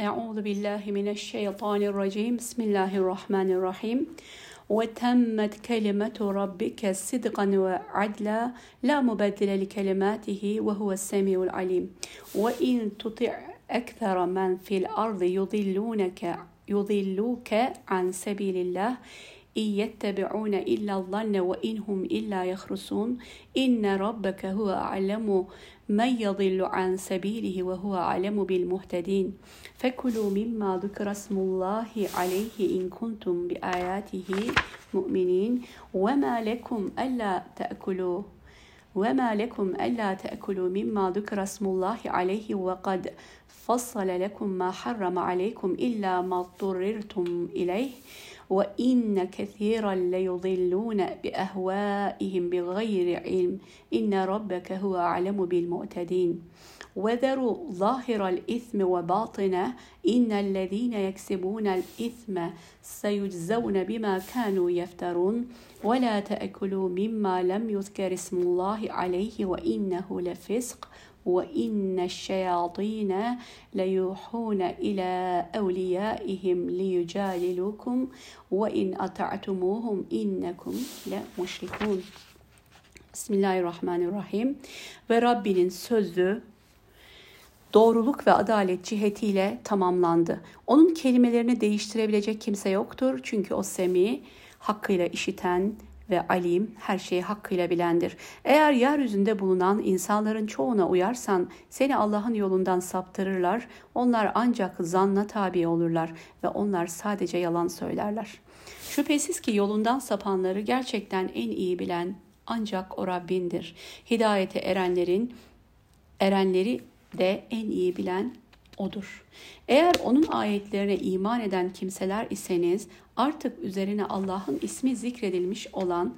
أعوذ بالله من الشيطان الرجيم. بسم الله الرحمن الرحيم. وتمت كلمة ربك صدقا وعدلا لا مبدل لكلماته وهو السميع العليم. وإن تطع أكثر من في الأرض يضلونك يضلوك عن سبيل الله. إن يتبعون إلا الظن وإن هم إلا يخرصون. إن ربك هو أعلم من يضل عن سبيله وهو أعلم بالمهتدين. فكلوا مما ذكر اسم الله عليه إن كنتم بآياته مؤمنين. وما لكم ألا تأكلوا وما لكم ألا تأكلوا مما ذكر اسم الله عليه. وقد فصل لكم ما حرم عليكم إلا ما اضطررتم إليه. وإن كثيرا ليضلون بأهوائهم بغير علم. إن ربك هو أعلم بالمعتدين. وذروا ظاهر الإثم وباطنه. إن الذين يكسبون الإثم سيجزون بما كانوا يفترون. ولا تأكلوا مما لم يذكر اسم الله عليه وإنه لفسق. وإن الشياطين ليوحون إلى أوليائهم ليجادلوكم وإن أطعتموهم إنكم لمشركون Bismillahirrahmanirrahim. Ve Rabbinin sözü doğruluk ve adalet cihetiyle tamamlandı. Onun kelimelerini değiştirebilecek kimse yoktur. Çünkü o semi, hakkıyla işiten, ve alim her şeyi hakkıyla bilendir. Eğer yeryüzünde bulunan insanların çoğuna uyarsan seni Allah'ın yolundan saptırırlar. Onlar ancak zanna tabi olurlar ve onlar sadece yalan söylerler. Şüphesiz ki yolundan sapanları gerçekten en iyi bilen ancak o Rabbindir. Hidayete erenlerin erenleri de en iyi bilen odur. Eğer onun ayetlerine iman eden kimseler iseniz artık üzerine Allah'ın ismi zikredilmiş olan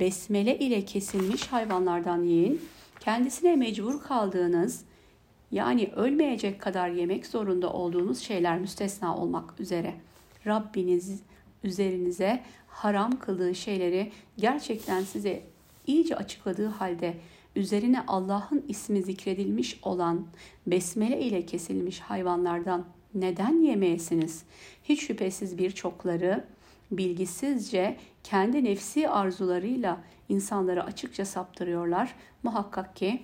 besmele ile kesilmiş hayvanlardan yiyin. Kendisine mecbur kaldığınız yani ölmeyecek kadar yemek zorunda olduğunuz şeyler müstesna olmak üzere Rabbiniz üzerinize haram kıldığı şeyleri gerçekten size iyice açıkladığı halde üzerine Allah'ın ismi zikredilmiş olan besmele ile kesilmiş hayvanlardan neden yemeyesiniz? Hiç şüphesiz birçokları bilgisizce kendi nefsi arzularıyla insanları açıkça saptırıyorlar. Muhakkak ki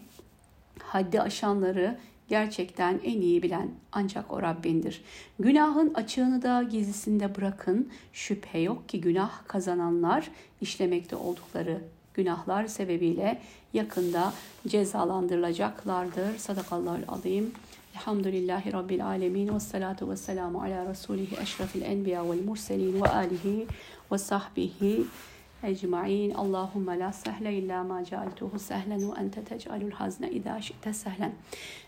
haddi aşanları gerçekten en iyi bilen ancak o Rabbindir. Günahın açığını da gizlisinde bırakın. Şüphe yok ki günah kazananlar işlemekte oldukları günahlar sebebiyle yakında cezalandırılacaklardır. Sadakallahu azim. Elhamdülillahi Rabbil alemin ve salatu ve selamu ala Resulihi eşrafil enbiya vel murselin ve alihi ve sahbihi ecma'in. Allahümme la sehle illa ma cealtuhu sehlen ve ente tec'alul hazne idâ şi'te sehlen.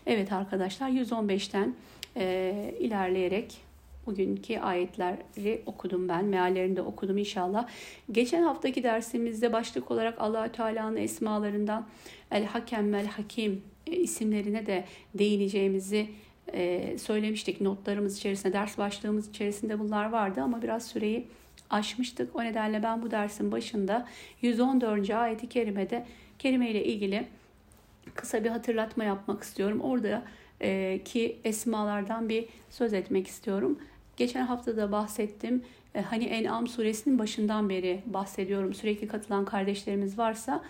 Evet arkadaşlar 115'ten e, ilerleyerek bugünkü ayetleri okudum ben. Meallerini de okudum inşallah. Geçen haftaki dersimizde başlık olarak allah Teala'nın esmalarından El Hakem Vel Hakim e, isimlerine de değineceğimizi e, söylemiştik. Notlarımız içerisinde, ders başlığımız içerisinde bunlar vardı ama biraz süreyi aşmıştık. O nedenle ben bu dersin başında 114. ayeti kerimede kelime ile ilgili kısa bir hatırlatma yapmak istiyorum. Orada e, ki esmalardan bir söz etmek istiyorum. Geçen hafta da bahsettim. E, hani En'am suresinin başından beri bahsediyorum. Sürekli katılan kardeşlerimiz varsa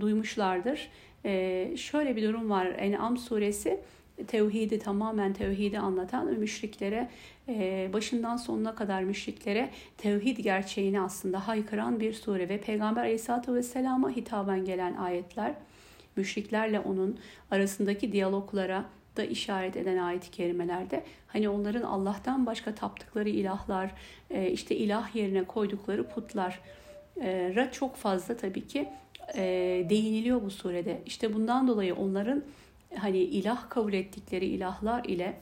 duymuşlardır. E, şöyle bir durum var. En'am suresi tevhidi tamamen tevhidi anlatan müşriklere e, başından sonuna kadar müşriklere tevhid gerçeğini aslında haykıran bir sure ve Peygamber Aleyhisselatü Vesselam'a hitaben gelen ayetler müşriklerle onun arasındaki diyaloglara da işaret eden ayet-i kerimelerde hani onların Allah'tan başka taptıkları ilahlar e, işte ilah yerine koydukları putlar e, çok fazla tabii ki e, değiniliyor bu surede. İşte bundan dolayı onların hani ilah kabul ettikleri ilahlar ile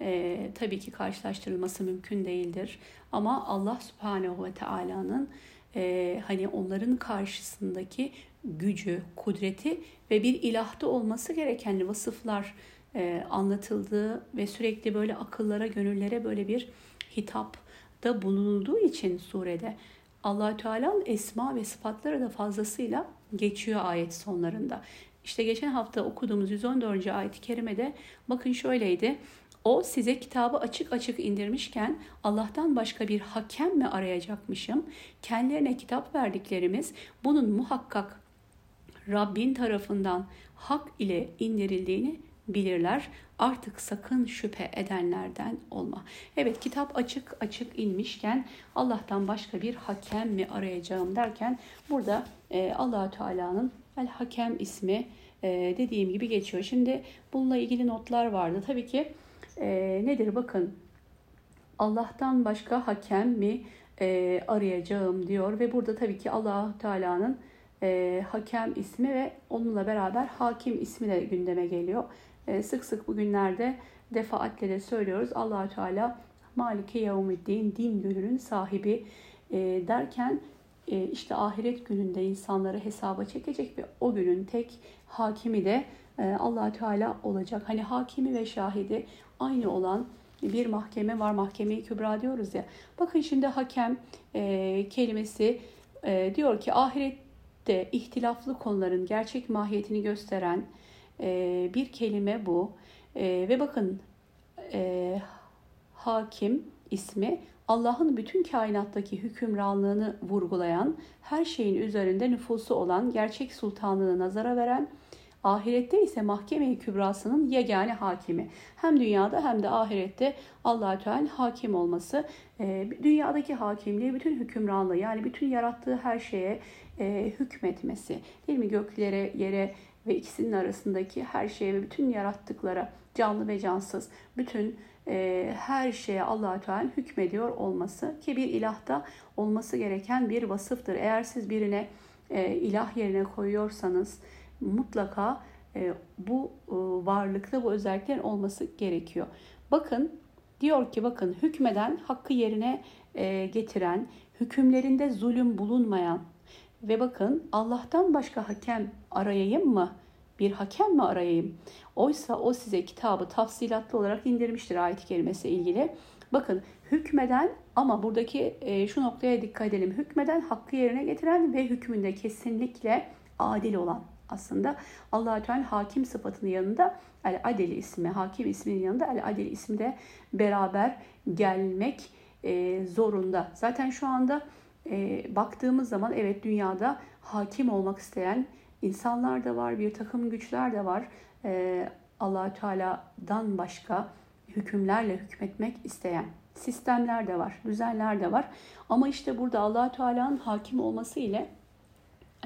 e, tabii ki karşılaştırılması mümkün değildir. Ama Allah Subhanahu ve Taala'nın e, hani onların karşısındaki gücü, kudreti ve bir ilahta olması gereken vasıflar e, anlatıldığı ve sürekli böyle akıllara, gönüllere böyle bir hitap da bulunduğu için surede allah Teala'nın esma ve sıfatları da fazlasıyla geçiyor ayet sonlarında. İşte geçen hafta okuduğumuz 114. ayet-i kerimede bakın şöyleydi. O size kitabı açık açık indirmişken Allah'tan başka bir hakem mi arayacakmışım? Kendilerine kitap verdiklerimiz bunun muhakkak Rabbin tarafından hak ile indirildiğini bilirler. Artık sakın şüphe edenlerden olma. Evet kitap açık açık inmişken Allah'tan başka bir hakem mi arayacağım derken burada e, allah Teala'nın El Hakem ismi e, dediğim gibi geçiyor. Şimdi bununla ilgili notlar vardı. Tabii ki e, nedir bakın Allah'tan başka hakem mi e, arayacağım diyor ve burada tabii ki allah Teala'nın e, hakem ismi ve onunla beraber hakim ismi de gündeme geliyor. E, sık sık bugünlerde defaatle de söylüyoruz. allah Teala Malike Yevmiddin, din gününün sahibi e, derken e, işte ahiret gününde insanları hesaba çekecek ve o günün tek hakimi de e, allah Teala olacak. Hani hakimi ve şahidi aynı olan bir mahkeme var. Mahkemeyi kübra diyoruz ya. Bakın şimdi hakem e, kelimesi e, diyor ki ahirette ihtilaflı konuların gerçek mahiyetini gösteren e, bir kelime bu. E, ve bakın e, hakim ismi Allah'ın bütün kainattaki hükümranlığını vurgulayan, her şeyin üzerinde nüfusu olan, gerçek sultanlığını nazara veren, ahirette ise mahkeme-i kübrasının yegane hakimi. Hem dünyada hem de ahirette allah Teala hakim olması, e, dünyadaki hakimliği, bütün hükümranlığı yani bütün yarattığı her şeye e, hükmetmesi, değil mi? Göklere, yere ve ikisinin arasındaki her şeye ve bütün yarattıklara, canlı ve cansız, bütün e, her şeye allah Teala hükmediyor olması ki bir ilahta olması gereken bir vasıftır. Eğer siz birine e, ilah yerine koyuyorsanız mutlaka e, bu e, varlıkta bu özelliklerin olması gerekiyor. Bakın diyor ki bakın hükmeden hakkı yerine e, getiren, hükümlerinde zulüm bulunmayan ve bakın Allah'tan başka hakem arayayım mı? Bir hakem mi arayayım? Oysa o size kitabı tafsilatlı olarak indirmiştir ayet kelimesi ilgili. Bakın hükmeden ama buradaki e, şu noktaya dikkat edelim. Hükmeden hakkı yerine getiren ve hükmünde kesinlikle adil olan aslında allah Teala hakim sıfatının yanında El Adil ismi, hakim isminin yanında El Adil ismi de beraber gelmek e, zorunda. Zaten şu anda e, baktığımız zaman evet dünyada hakim olmak isteyen insanlar da var, bir takım güçler de var. E, allah Teala'dan başka hükümlerle hükmetmek isteyen sistemler de var, düzenler de var. Ama işte burada allah Teala'nın hakim olması ile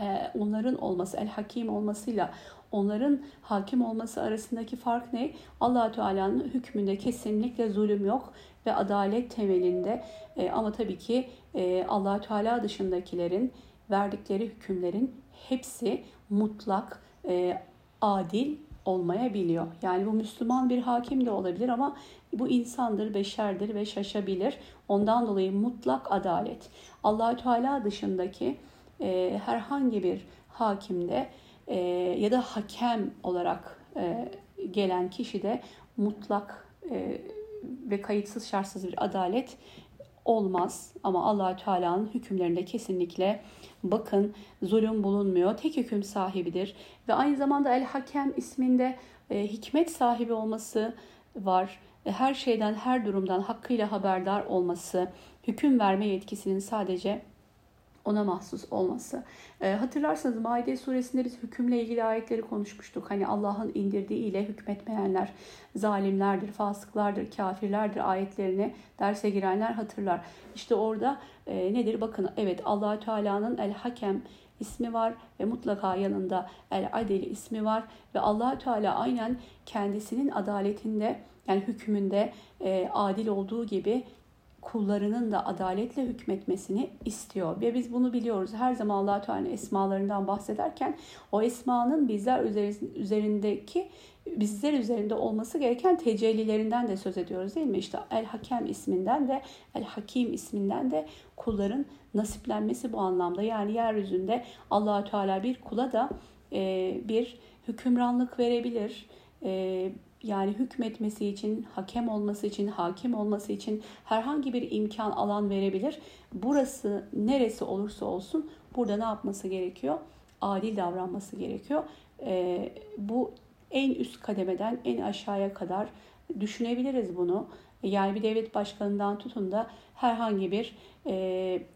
e, onların olması, el hakim olmasıyla onların hakim olması arasındaki fark ne? allah Teala'nın hükmünde kesinlikle zulüm yok ve adalet temelinde e, ama tabii ki e, allah Teala dışındakilerin verdikleri hükümlerin hepsi mutlak, adil olmayabiliyor. Yani bu Müslüman bir hakim de olabilir ama bu insandır, beşerdir ve şaşabilir. Ondan dolayı mutlak adalet. allah Teala dışındaki e, herhangi bir hakimde e, ya da hakem olarak e, gelen kişide mutlak e, ve kayıtsız şartsız bir adalet olmaz. Ama allah Teala'nın hükümlerinde kesinlikle bakın zulüm bulunmuyor. Tek hüküm sahibidir. Ve aynı zamanda El Hakem isminde e, hikmet sahibi olması var. Her şeyden, her durumdan hakkıyla haberdar olması, hüküm verme yetkisinin sadece ona mahsus olması. E, hatırlarsanız Maide suresinde biz hükümle ilgili ayetleri konuşmuştuk. Hani Allah'ın indirdiği ile hükmetmeyenler zalimlerdir, fasıklardır, kafirlerdir ayetlerini derse girenler hatırlar. İşte orada e, nedir? Bakın evet allah Teala'nın El Hakem ismi var ve mutlaka yanında El Adil ismi var ve allah Teala aynen kendisinin adaletinde yani hükmünde e, adil olduğu gibi kullarının da adaletle hükmetmesini istiyor. Ve biz bunu biliyoruz. Her zaman allah Teala esmalarından bahsederken o esmanın bizler üzerindeki bizler üzerinde olması gereken tecellilerinden de söz ediyoruz değil mi? İşte El Hakem isminden de El Hakim isminden de kulların nasiplenmesi bu anlamda. Yani yeryüzünde allah Teala bir kula da bir hükümranlık verebilir. Yani hükmetmesi için, hakem olması için, hakim olması için herhangi bir imkan alan verebilir. Burası neresi olursa olsun burada ne yapması gerekiyor? Adil davranması gerekiyor. E, bu en üst kademeden en aşağıya kadar düşünebiliriz bunu. Yani bir devlet başkanından tutun da herhangi bir e,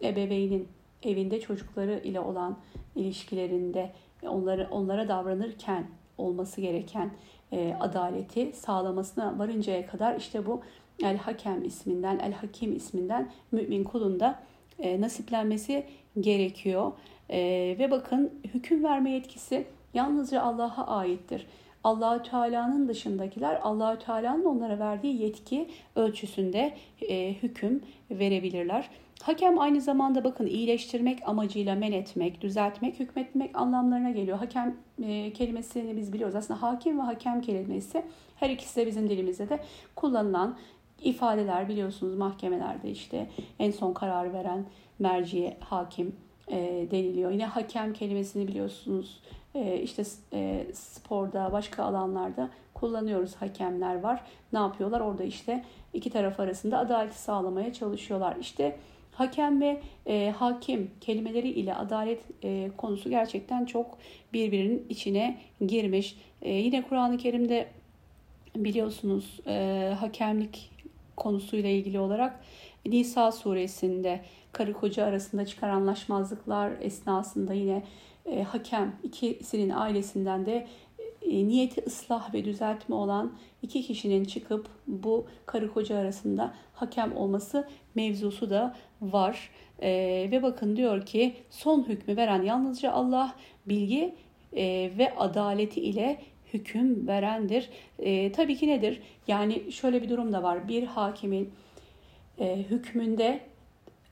ebeveynin evinde çocukları ile olan ilişkilerinde onları onlara davranırken olması gereken e, adaleti sağlamasına varıncaya kadar işte bu El Hakem isminden, El Hakim isminden mümin kulunda e, nasiplenmesi gerekiyor. E, ve bakın hüküm verme yetkisi yalnızca Allah'a aittir. Allahü Teala'nın dışındakiler Allahü Teala'nın onlara verdiği yetki ölçüsünde e, hüküm verebilirler. Hakem aynı zamanda bakın iyileştirmek amacıyla men etmek, düzeltmek, hükmetmek anlamlarına geliyor. Hakem e, kelimesini biz biliyoruz. Aslında hakim ve hakem kelimesi her ikisi de bizim dilimizde de kullanılan ifadeler biliyorsunuz mahkemelerde işte en son karar veren merci hakim e, deniliyor. Yine hakem kelimesini biliyorsunuz e, işte e, sporda başka alanlarda kullanıyoruz hakemler var. Ne yapıyorlar? Orada işte iki taraf arasında adaleti sağlamaya çalışıyorlar. İşte hakem ve e, hakim kelimeleri ile adalet e, konusu gerçekten çok birbirinin içine girmiş. E, yine Kur'an-ı Kerim'de biliyorsunuz e, hakemlik konusuyla ilgili olarak Nisa suresinde karı koca arasında çıkan anlaşmazlıklar esnasında yine e, hakem ikisinin ailesinden de e, niyeti ıslah ve düzeltme olan iki kişinin çıkıp bu karı koca arasında hakem olması mevzusu da var. E, ve bakın diyor ki son hükmü veren yalnızca Allah bilgi e, ve adaleti ile hüküm verendir. E, tabii ki nedir? Yani şöyle bir durum da var. Bir hakimin e, hükmünde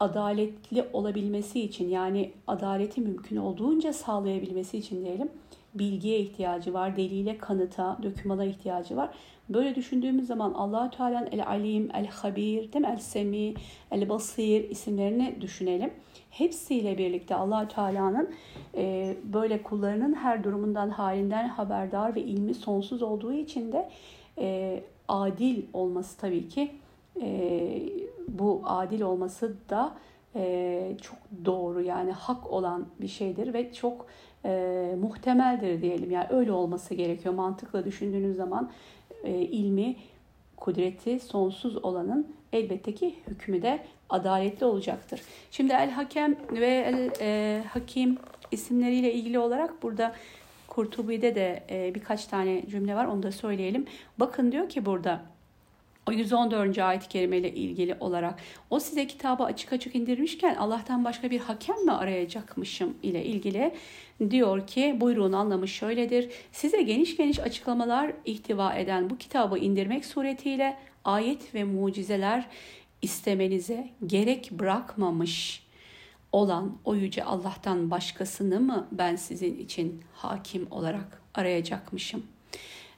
adaletli olabilmesi için yani adaleti mümkün olduğunca sağlayabilmesi için diyelim bilgiye ihtiyacı var, delile, kanıta, dökümana ihtiyacı var. Böyle düşündüğümüz zaman allah Teala'nın El Alim, El Habir, değil? El Semi, El Basir isimlerini düşünelim. Hepsiyle birlikte allah Teala'nın e, böyle kullarının her durumundan, halinden haberdar ve ilmi sonsuz olduğu için de e, adil olması tabii ki e, bu adil olması da e, çok doğru yani hak olan bir şeydir ve çok e, muhtemeldir diyelim. Yani öyle olması gerekiyor. Mantıkla düşündüğünüz zaman e, ilmi, kudreti sonsuz olanın elbette ki hükmü de adaletli olacaktır. Şimdi El Hakem ve El e, Hakim isimleriyle ilgili olarak burada Kurtubi'de de e, birkaç tane cümle var onu da söyleyelim. Bakın diyor ki burada o 114. ayet-i kerime ile ilgili olarak o size kitabı açık açık indirmişken Allah'tan başka bir hakem mi arayacakmışım ile ilgili diyor ki buyruğun anlamı şöyledir. Size geniş geniş açıklamalar ihtiva eden bu kitabı indirmek suretiyle ayet ve mucizeler istemenize gerek bırakmamış olan o yüce Allah'tan başkasını mı ben sizin için hakim olarak arayacakmışım?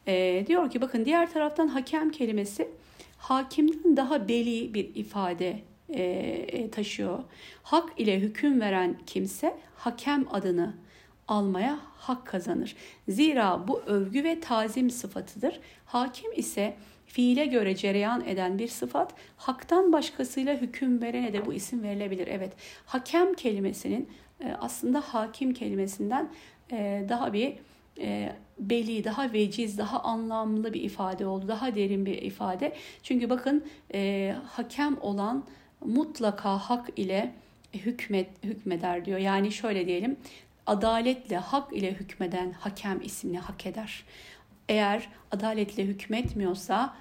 Ee, diyor ki bakın diğer taraftan hakem kelimesi hakimden daha beli bir ifade e, e, taşıyor. Hak ile hüküm veren kimse hakem adını almaya hak kazanır. Zira bu övgü ve tazim sıfatıdır. Hakim ise fiile göre cereyan eden bir sıfat, haktan başkasıyla hüküm verene de bu isim verilebilir. Evet, hakem kelimesinin e, aslında hakim kelimesinden e, daha bir e, beli, daha veciz, daha anlamlı bir ifade oldu. Daha derin bir ifade. Çünkü bakın e, hakem olan mutlaka hak ile hükmet hükmeder diyor. Yani şöyle diyelim adaletle hak ile hükmeden hakem ismini hak eder. Eğer adaletle hükmetmiyorsa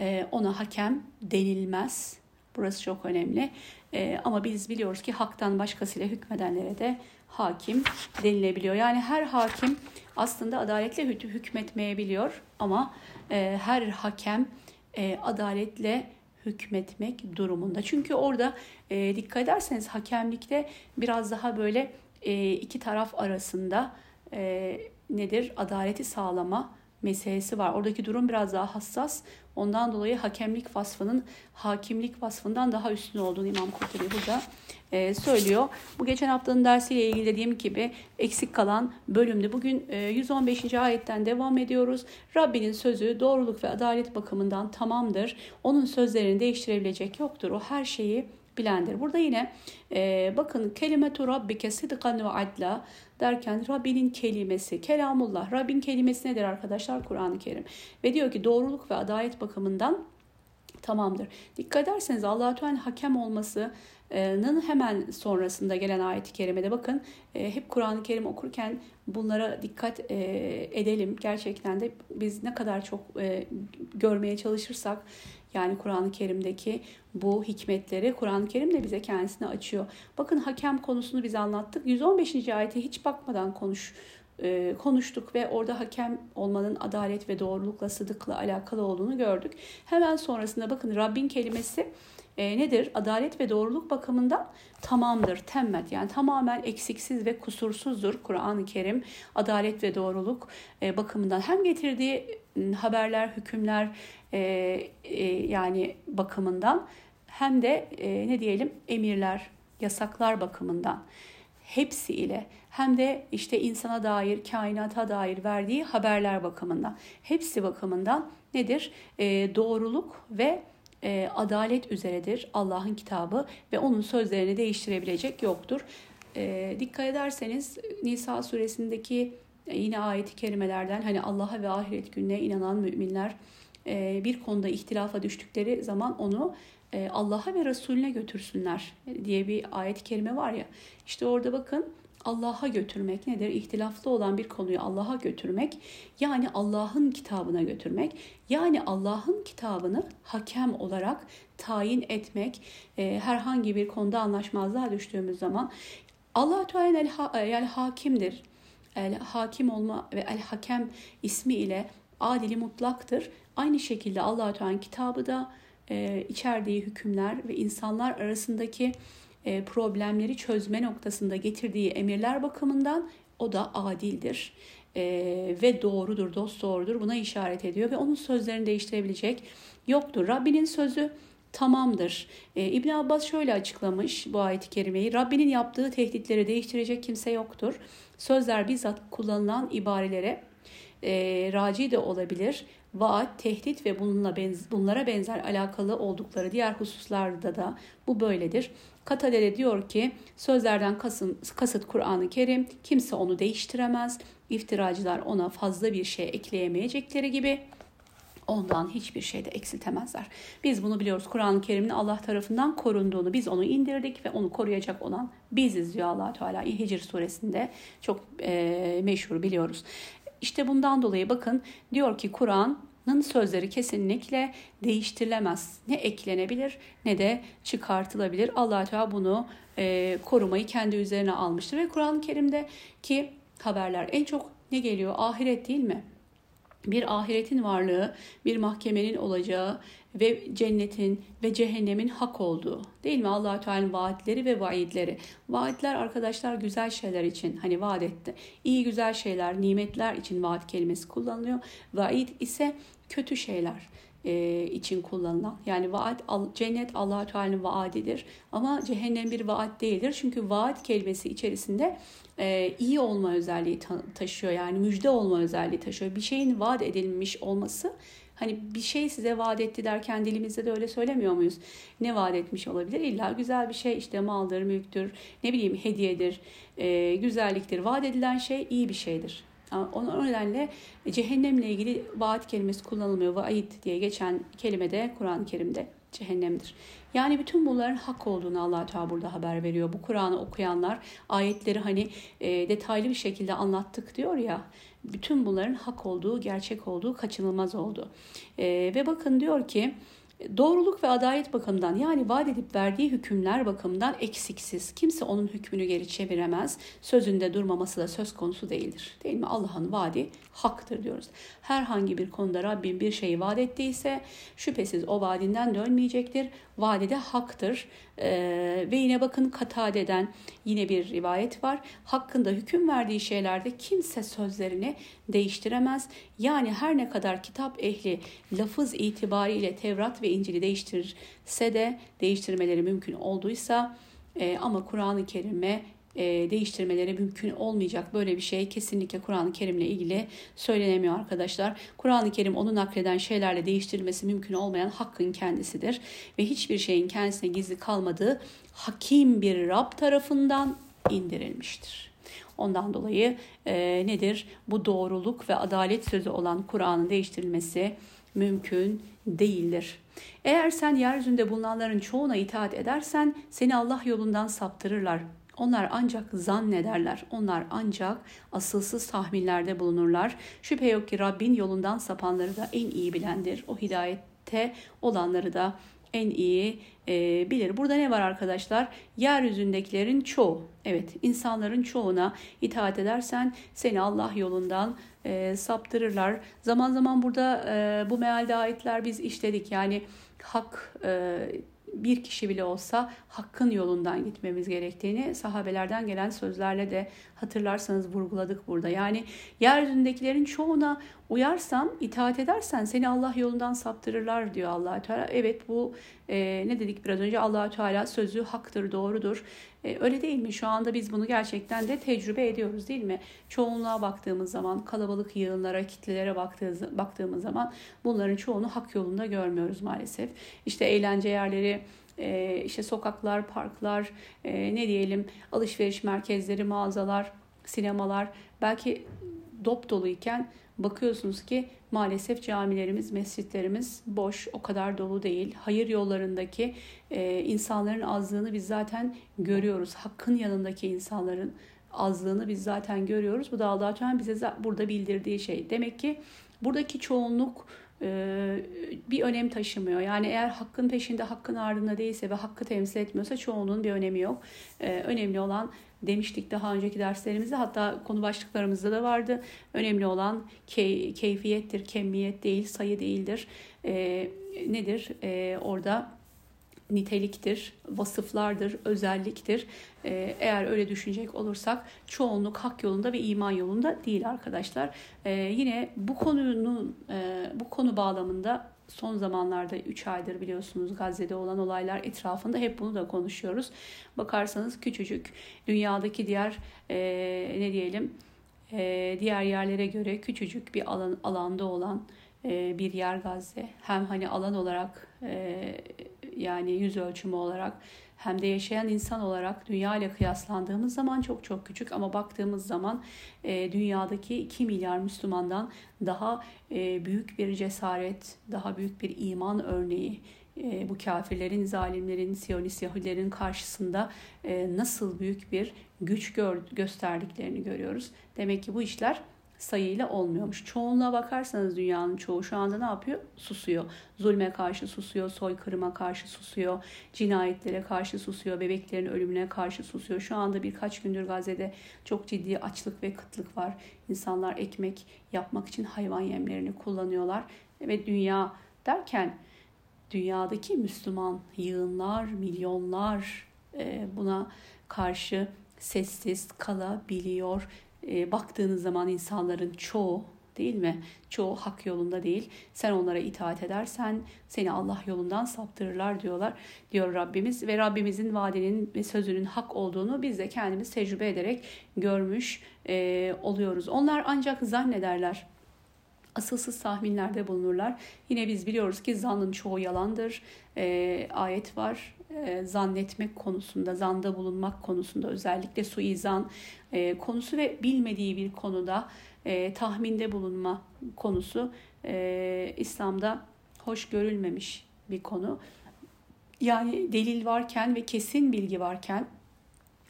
e, ona hakem denilmez. Burası çok önemli. E, ama biz biliyoruz ki haktan başkasıyla hükmedenlere de hakim denilebiliyor. Yani her hakim aslında adaletle hükmetmeyebiliyor ama e, her hakem e, adaletle hükmetmek durumunda. Çünkü orada e, dikkat ederseniz hakemlikte biraz daha böyle e, iki taraf arasında e, nedir adaleti sağlama meselesi var. Oradaki durum biraz daha hassas. Ondan dolayı hakemlik vasfının hakimlik vasfından daha üstün olduğunu İmam Kurtubi burada e, söylüyor. Bu geçen haftanın dersiyle ilgili dediğim gibi eksik kalan bölümde bugün e, 115. ayetten devam ediyoruz. Rabbinin sözü doğruluk ve adalet bakımından tamamdır. Onun sözlerini değiştirebilecek yoktur. O her şeyi bilendir. Burada yine e, bakın kelimetu rabbike sıdkan ve adla derken Rabbinin kelimesi, kelamullah. Rabbin kelimesi nedir arkadaşlar? Kur'an-ı Kerim. Ve diyor ki doğruluk ve adalet bakımından tamamdır. Dikkat ederseniz allah Teala'nın hakem olmasının hemen sonrasında gelen ayet-i kerimede bakın e, hep Kur'an-ı Kerim okurken bunlara dikkat e, edelim. Gerçekten de biz ne kadar çok e, görmeye çalışırsak yani Kur'an-ı Kerim'deki bu hikmetleri Kur'an-ı Kerim de bize kendisini açıyor. Bakın hakem konusunu biz anlattık. 115. ayete hiç bakmadan konuş e, konuştuk ve orada hakem olmanın adalet ve doğrulukla, sıdıkla alakalı olduğunu gördük. Hemen sonrasında bakın Rabbin kelimesi e, nedir? Adalet ve doğruluk bakımından tamamdır, temmet. Yani tamamen eksiksiz ve kusursuzdur Kur'an-ı Kerim. Adalet ve doğruluk e, bakımından hem getirdiği haberler, hükümler e, e, yani bakımından hem de e, ne diyelim emirler, yasaklar bakımından hepsi ile hem de işte insana dair, kainata dair verdiği haberler bakımından. Hepsi bakımından nedir? E, doğruluk ve e, adalet üzeredir Allah'ın kitabı ve onun sözlerini değiştirebilecek yoktur. E, dikkat ederseniz Nisa suresindeki yine ayeti kerimelerden hani Allah'a ve ahiret gününe inanan müminler e, bir konuda ihtilafa düştükleri zaman onu e, Allah'a ve Resulüne götürsünler diye bir ayet-i kerime var ya. İşte orada bakın Allah'a götürmek nedir? İhtilaflı olan bir konuyu Allah'a götürmek yani Allah'ın kitabına götürmek yani Allah'ın kitabını hakem olarak tayin etmek e, herhangi bir konuda anlaşmazlığa düştüğümüz zaman Allah Teala el, hakimdir. El hakim olma ve el hakem ismi ile adili mutlaktır. Aynı şekilde Allah Teala'nın kitabı da e, içerdiği hükümler ve insanlar arasındaki e, problemleri çözme noktasında getirdiği emirler bakımından o da adildir e, ve doğrudur, dost doğrudur. Buna işaret ediyor ve onun sözlerini değiştirebilecek yoktur. Rabbinin sözü tamamdır. E, İbn Abbas şöyle açıklamış bu ayet-i kerimeyi. Rabbinin yaptığı tehditleri değiştirecek kimse yoktur. Sözler bizzat kullanılan ibarelere e, raci de olabilir. Vaat, tehdit ve bununla benz bunlara benzer alakalı oldukları diğer hususlarda da bu böyledir. Katadere diyor ki sözlerden kasın, kasıt Kur'an-ı Kerim kimse onu değiştiremez. İftiracılar ona fazla bir şey ekleyemeyecekleri gibi ondan hiçbir şey de eksiltemezler. Biz bunu biliyoruz. Kur'an-ı Kerim'in Allah tarafından korunduğunu, biz onu indirdik ve onu koruyacak olan biziz diyor allah Teala. Hicr suresinde çok e, meşhur biliyoruz. İşte bundan dolayı bakın diyor ki Kur'an'ın sözleri kesinlikle değiştirilemez. Ne eklenebilir ne de çıkartılabilir. allah Teala bunu e, korumayı kendi üzerine almıştır. Ve Kur'an-ı Kerim'de ki haberler en çok ne geliyor? Ahiret değil mi? Bir ahiretin varlığı, bir mahkemenin olacağı ve cennetin ve cehennemin hak olduğu. Değil mi? Allah Teala'nın vaatleri ve vaidleri. Vaatler arkadaşlar güzel şeyler için hani vaat etti. İyi güzel şeyler, nimetler için vaat kelimesi kullanılıyor. Vaid ise kötü şeyler e, için kullanılan. Yani vaat cennet Allah Teala'nın vaadidir ama cehennem bir vaat değildir. Çünkü vaat kelimesi içerisinde e, iyi olma özelliği taşıyor. Yani müjde olma özelliği taşıyor. Bir şeyin vaat edilmiş olması Hani bir şey size vaat etti derken dilimizde de öyle söylemiyor muyuz? Ne vaat etmiş olabilir? İlla güzel bir şey işte maldır, mülktür, ne bileyim hediyedir, e, güzelliktir. Vaat edilen şey iyi bir şeydir. O nedenle cehennemle ilgili vaat kelimesi kullanılmıyor. Vaid diye geçen kelime de Kur'an-ı Kerim'de cehennemdir. Yani bütün bunların hak olduğunu allah Teala burada haber veriyor. Bu Kur'an'ı okuyanlar ayetleri hani e, detaylı bir şekilde anlattık diyor ya. Bütün bunların hak olduğu, gerçek olduğu, kaçınılmaz olduğu. E, ve bakın diyor ki Doğruluk ve adalet bakımından yani vaat edip verdiği hükümler bakımından eksiksiz. Kimse onun hükmünü geri çeviremez. Sözünde durmaması da söz konusu değildir. Değil mi? Allah'ın vaadi haktır diyoruz. Herhangi bir konuda Rabbim bir şeyi vaat ettiyse şüphesiz o vaadinden dönmeyecektir. Vaadi de haktır. Ee, ve yine bakın Katade'den yine bir rivayet var. Hakkında hüküm verdiği şeylerde kimse sözlerini değiştiremez. Yani her ne kadar kitap ehli lafız itibariyle Tevrat ve İncil'i değiştirse de değiştirmeleri mümkün olduysa e, ama Kur'an-ı Kerim'e e, değiştirmeleri mümkün olmayacak. Böyle bir şey kesinlikle Kur'an-ı Kerim'le ilgili söylenemiyor arkadaşlar. Kur'an-ı Kerim onu nakleden şeylerle değiştirilmesi mümkün olmayan hakkın kendisidir. Ve hiçbir şeyin kendisine gizli kalmadığı hakim bir Rab tarafından indirilmiştir. Ondan dolayı e, nedir? Bu doğruluk ve adalet sözü olan Kur'an'ın değiştirilmesi mümkün değildir. Eğer sen yeryüzünde bulunanların çoğuna itaat edersen seni Allah yolundan saptırırlar. Onlar ancak zannederler. Onlar ancak asılsız tahminlerde bulunurlar. Şüphe yok ki Rabbin yolundan sapanları da en iyi bilendir. O hidayette olanları da en iyi e, bilir. Burada ne var arkadaşlar? Yeryüzündekilerin çoğu, evet insanların çoğuna itaat edersen seni Allah yolundan e, saptırırlar. Zaman zaman burada e, bu mealde ayetler biz işledik. Yani hak e, bir kişi bile olsa hakkın yolundan gitmemiz gerektiğini sahabelerden gelen sözlerle de hatırlarsanız vurguladık burada. Yani yeryüzündekilerin çoğuna uyarsan, itaat edersen seni Allah yolundan saptırırlar diyor allah Teala. Evet bu e, ne dedik biraz önce allah Teala sözü haktır, doğrudur. E, öyle değil mi? Şu anda biz bunu gerçekten de tecrübe ediyoruz değil mi? Çoğunluğa baktığımız zaman, kalabalık yığınlara, kitlelere baktığımız, zaman bunların çoğunu hak yolunda görmüyoruz maalesef. İşte eğlence yerleri, e, işte sokaklar, parklar, e, ne diyelim alışveriş merkezleri, mağazalar, sinemalar belki dop doluyken bakıyorsunuz ki maalesef camilerimiz, mescitlerimiz boş, o kadar dolu değil. Hayır yollarındaki e, insanların azlığını biz zaten görüyoruz. Hakkın yanındaki insanların azlığını biz zaten görüyoruz. Bu da Allah Teala bize burada bildirdiği şey. Demek ki buradaki çoğunluk e, bir önem taşımıyor. Yani eğer hakkın peşinde, hakkın ardında değilse ve hakkı temsil etmiyorsa çoğunluğun bir önemi yok. E, önemli olan demiştik daha önceki derslerimizde hatta konu başlıklarımızda da vardı. Önemli olan key, keyfiyettir, kemiyet değil, sayı değildir. E, nedir? E, orada niteliktir, vasıflardır, özelliktir. Ee, eğer öyle düşünecek olursak çoğunluk hak yolunda ve iman yolunda değil arkadaşlar. Ee, yine bu konunun e, bu konu bağlamında son zamanlarda 3 aydır biliyorsunuz Gazze'de olan olaylar etrafında hep bunu da konuşuyoruz. Bakarsanız küçücük dünyadaki diğer e, ne diyelim e, diğer yerlere göre küçücük bir alan alanda olan e, bir yer Gazze. Hem hani alan olarak e, yani yüz ölçümü olarak hem de yaşayan insan olarak dünya ile kıyaslandığımız zaman çok çok küçük ama baktığımız zaman e, dünyadaki 2 milyar Müslümandan daha e, büyük bir cesaret, daha büyük bir iman örneği e, bu kafirlerin, zalimlerin, Siyonist Yahudilerin karşısında e, nasıl büyük bir güç gör, gösterdiklerini görüyoruz. Demek ki bu işler sayıyla olmuyormuş. Çoğunluğa bakarsanız dünyanın çoğu şu anda ne yapıyor? Susuyor. Zulme karşı susuyor, soykırıma karşı susuyor, cinayetlere karşı susuyor, bebeklerin ölümüne karşı susuyor. Şu anda birkaç gündür Gazze'de çok ciddi açlık ve kıtlık var. İnsanlar ekmek yapmak için hayvan yemlerini kullanıyorlar. Ve dünya derken dünyadaki Müslüman yığınlar, milyonlar e, buna karşı sessiz kalabiliyor e, baktığınız zaman insanların çoğu değil mi? Çoğu hak yolunda değil. Sen onlara itaat edersen seni Allah yolundan saptırırlar diyorlar. Diyor Rabbimiz ve Rabbimizin vaadinin ve sözünün hak olduğunu biz de kendimiz tecrübe ederek görmüş e, oluyoruz. Onlar ancak zannederler asılsız tahminlerde bulunurlar. Yine biz biliyoruz ki zannın çoğu yalandır. E, ayet var e, zannetmek konusunda, zanda bulunmak konusunda özellikle suizan e, konusu ve bilmediği bir konuda e, tahminde bulunma konusu İslam'da hoş görülmemiş bir konu. Yani delil varken ve kesin bilgi varken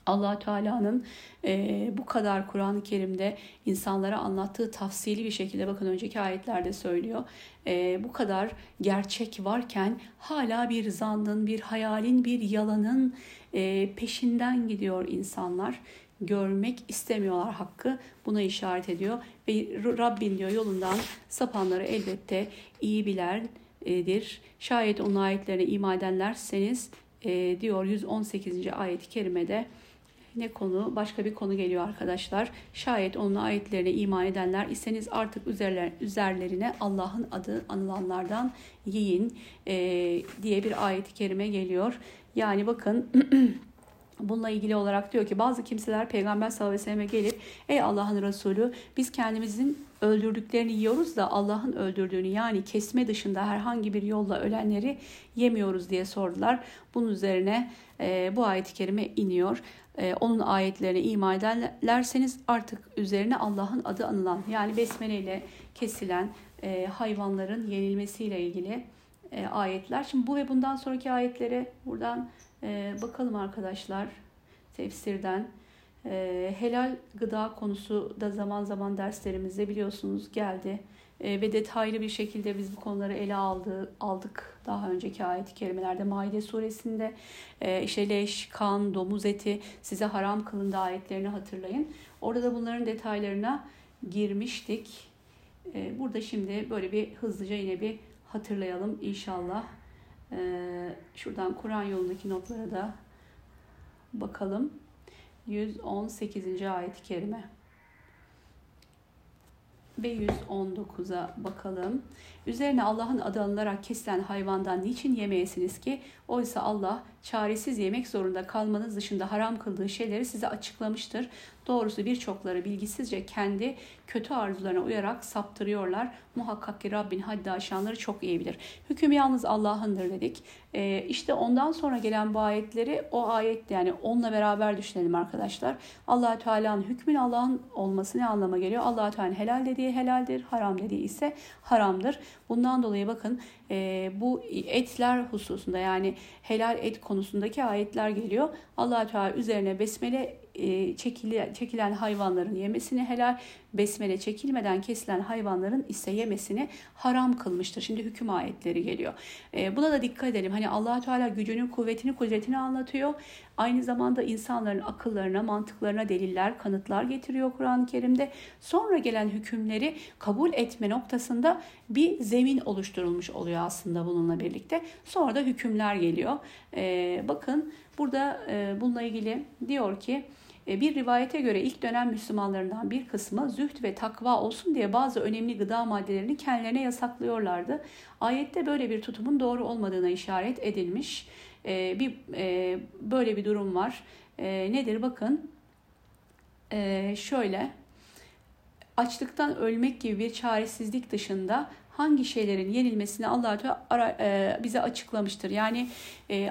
allah Teala'nın e, bu kadar Kur'an-ı Kerim'de insanlara anlattığı tafsili bir şekilde bakın önceki ayetlerde söylüyor. E, bu kadar gerçek varken hala bir zannın, bir hayalin, bir yalanın e, peşinden gidiyor insanlar. Görmek istemiyorlar hakkı. Buna işaret ediyor. Ve Rabbin diyor yolundan sapanları elbette iyi bilerdir. Şayet onun ayetlerine iman edenlerseniz e, diyor 118. ayet-i kerimede ne konu? Başka bir konu geliyor arkadaşlar. Şayet onun ayetlerine iman edenler iseniz artık üzerler, üzerlerine Allah'ın adı anılanlardan yiyin e, diye bir ayet-i kerime geliyor. Yani bakın Bununla ilgili olarak diyor ki bazı kimseler Peygamber sallallahu aleyhi ve selleme gelip ey Allah'ın Resulü biz kendimizin öldürdüklerini yiyoruz da Allah'ın öldürdüğünü yani kesme dışında herhangi bir yolla ölenleri yemiyoruz diye sordular. Bunun üzerine e, bu ayet-i kerime iniyor. E, onun ayetlerine iman ederlerseniz artık üzerine Allah'ın adı anılan yani besmele ile kesilen e, hayvanların yenilmesiyle ilgili e, ayetler. Şimdi bu ve bundan sonraki ayetlere buradan e, bakalım arkadaşlar tefsirden. E, helal gıda konusu da zaman zaman derslerimizde biliyorsunuz geldi. E, ve detaylı bir şekilde biz bu konuları ele aldı, aldık daha önceki ayet-i kerimelerde. Maide suresinde e, işte leş, kan, domuz eti size haram kılındı ayetlerini hatırlayın. Orada da bunların detaylarına girmiştik. E, burada şimdi böyle bir hızlıca yine bir hatırlayalım inşallah. Ee, şuradan Kur'an yolundaki notlara da bakalım. 118. ayet-i kerime ve 119'a bakalım. Üzerine Allah'ın adı alınarak kesilen hayvandan niçin yemeyesiniz ki? Oysa Allah çaresiz yemek zorunda kalmanız dışında haram kıldığı şeyleri size açıklamıştır. Doğrusu birçokları bilgisizce kendi kötü arzularına uyarak saptırıyorlar. Muhakkak ki Rabbin haddi aşanları çok iyi bilir. Hüküm yalnız Allah'ındır dedik. Ee, işte ondan sonra gelen bu ayetleri o ayet yani onunla beraber düşünelim arkadaşlar. allah Teala'nın hükmün Allah'ın olması ne anlama geliyor? allah Teala'nın helal dediği helaldir, haram dediği ise haramdır. Bundan dolayı bakın e, bu etler hususunda yani helal et konusundaki ayetler geliyor. allah Teala üzerine besmele e, çekilen hayvanların yemesini helal, besmele çekilmeden kesilen hayvanların ise yemesini haram kılmıştır. Şimdi hüküm ayetleri geliyor. E, buna da dikkat edelim. Hani allah Teala gücünün, kuvvetini, kudretini anlatıyor. Aynı zamanda insanların akıllarına, mantıklarına deliller, kanıtlar getiriyor Kur'an-ı Kerim'de. Sonra gelen hükümleri kabul etme noktasında bir zemin oluşturulmuş oluyor aslında bununla birlikte. Sonra da hükümler geliyor. E, bakın burada bununla ilgili diyor ki e, bir rivayete göre ilk dönem Müslümanlarından bir kısmı zühd ve takva olsun diye bazı önemli gıda maddelerini kendilerine yasaklıyorlardı. Ayette böyle bir tutumun doğru olmadığına işaret edilmiş. E, bir e, böyle bir durum var. Nedir bakın? Şöyle açlıktan ölmek gibi bir çaresizlik dışında hangi şeylerin yenilmesini Allah Teala bize açıklamıştır. Yani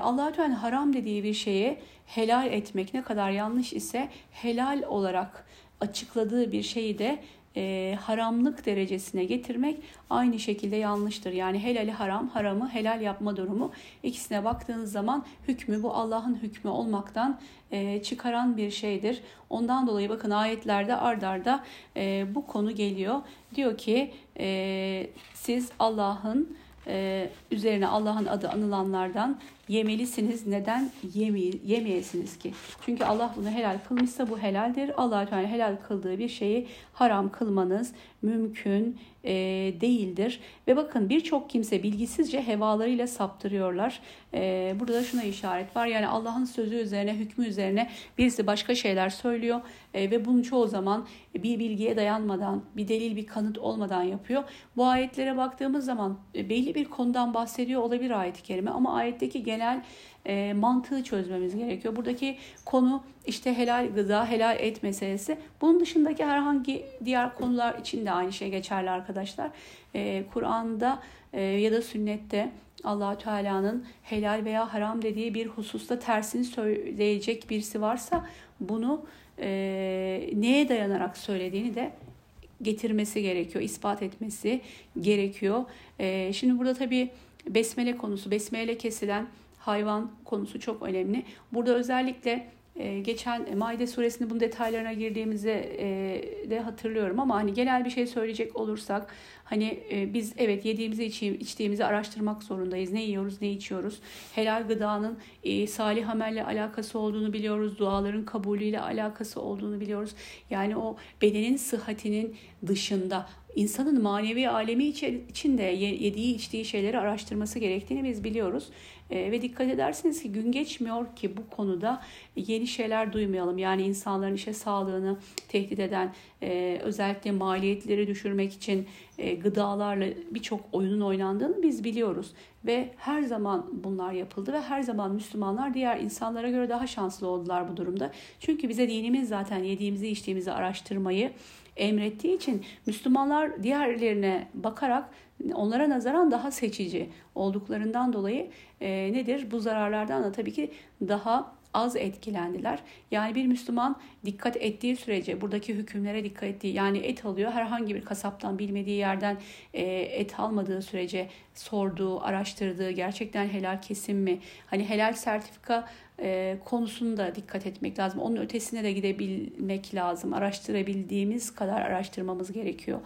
Allah Teala haram dediği bir şeye helal etmek ne kadar yanlış ise helal olarak açıkladığı bir şeyi de e, haramlık derecesine getirmek aynı şekilde yanlıştır. Yani helali haram, haramı helal yapma durumu ikisine baktığınız zaman hükmü bu Allah'ın hükmü olmaktan e, çıkaran bir şeydir. Ondan dolayı bakın ayetlerde ardarda e, bu konu geliyor. Diyor ki e, siz Allah'ın e, üzerine Allah'ın adı anılanlardan yemelisiniz. Neden yeme yemeyesiniz ki? Çünkü Allah bunu helal kılmışsa bu helaldir. Allah Teala helal kıldığı bir şeyi haram kılmanız mümkün e, değildir. Ve bakın birçok kimse bilgisizce hevalarıyla saptırıyorlar. E, burada da şuna işaret var. Yani Allah'ın sözü üzerine, hükmü üzerine birisi başka şeyler söylüyor e, ve bunu çoğu zaman bir bilgiye dayanmadan, bir delil, bir kanıt olmadan yapıyor. Bu ayetlere baktığımız zaman e, belli bir konudan bahsediyor olabilir ayet-i kerime ama ayetteki genel e, mantığı çözmemiz gerekiyor. Buradaki konu işte helal gıda, helal et meselesi. Bunun dışındaki herhangi diğer konular için de aynı şey geçerli arkadaşlar. E, Kur'an'da e, ya da sünnette allah Teala'nın helal veya haram dediği bir hususta tersini söyleyecek birisi varsa bunu e, neye dayanarak söylediğini de getirmesi gerekiyor, ispat etmesi gerekiyor. E, şimdi burada tabii besmele konusu, besmele kesilen hayvan konusu çok önemli. Burada özellikle e, geçen Maide suresinin bunun detaylarına girdiğimizi e, de hatırlıyorum ama hani genel bir şey söyleyecek olursak hani e, biz evet yediğimizi içtiğimizi araştırmak zorundayız. Ne yiyoruz, ne içiyoruz. Helal gıdanın salih amelle alakası olduğunu biliyoruz. Duaların kabulüyle alakası olduğunu biliyoruz. Yani o bedenin sıhhatinin dışında insanın manevi alemi içinde yediği içtiği şeyleri araştırması gerektiğini biz biliyoruz. E, ve dikkat edersiniz ki gün geçmiyor ki bu konuda yeni şeyler duymayalım. Yani insanların işe sağlığını tehdit eden e, özellikle maliyetleri düşürmek için e, gıdalarla birçok oyunun oynandığını biz biliyoruz. Ve her zaman bunlar yapıldı ve her zaman Müslümanlar diğer insanlara göre daha şanslı oldular bu durumda. Çünkü bize dinimiz zaten yediğimizi içtiğimizi araştırmayı emrettiği için Müslümanlar diğerlerine bakarak onlara nazaran daha seçici olduklarından dolayı e, nedir? Bu zararlardan da tabii ki daha az etkilendiler. Yani bir Müslüman dikkat ettiği sürece buradaki hükümlere dikkat ettiği yani et alıyor herhangi bir kasaptan bilmediği yerden e, et almadığı sürece sorduğu, araştırdığı gerçekten helal kesim mi? Hani helal sertifika e, konusunda dikkat etmek lazım. Onun ötesine de gidebilmek lazım. Araştırabildiğimiz kadar araştırmamız gerekiyor.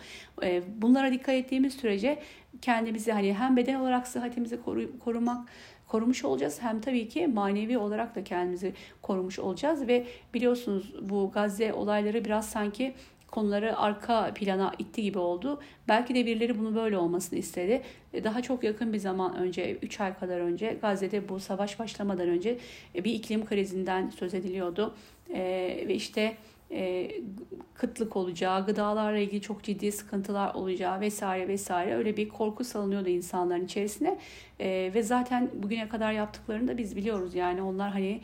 E, bunlara dikkat ettiğimiz sürece kendimizi hani hem beden olarak sıhhatimizi koru, korumak korumuş olacağız. Hem tabii ki manevi olarak da kendimizi korumuş olacağız ve biliyorsunuz bu Gazze olayları biraz sanki konuları arka plana itti gibi oldu. Belki de birileri bunu böyle olmasını istedi. E, daha çok yakın bir zaman önce, 3 ay kadar önce Gazze'de bu savaş başlamadan önce e, bir iklim krizinden söz ediliyordu. E, ve işte e, kıtlık olacağı, gıdalarla ilgili çok ciddi sıkıntılar olacağı vesaire vesaire öyle bir korku salınıyordu insanların içerisine ve zaten bugüne kadar yaptıklarını da biz biliyoruz yani onlar hani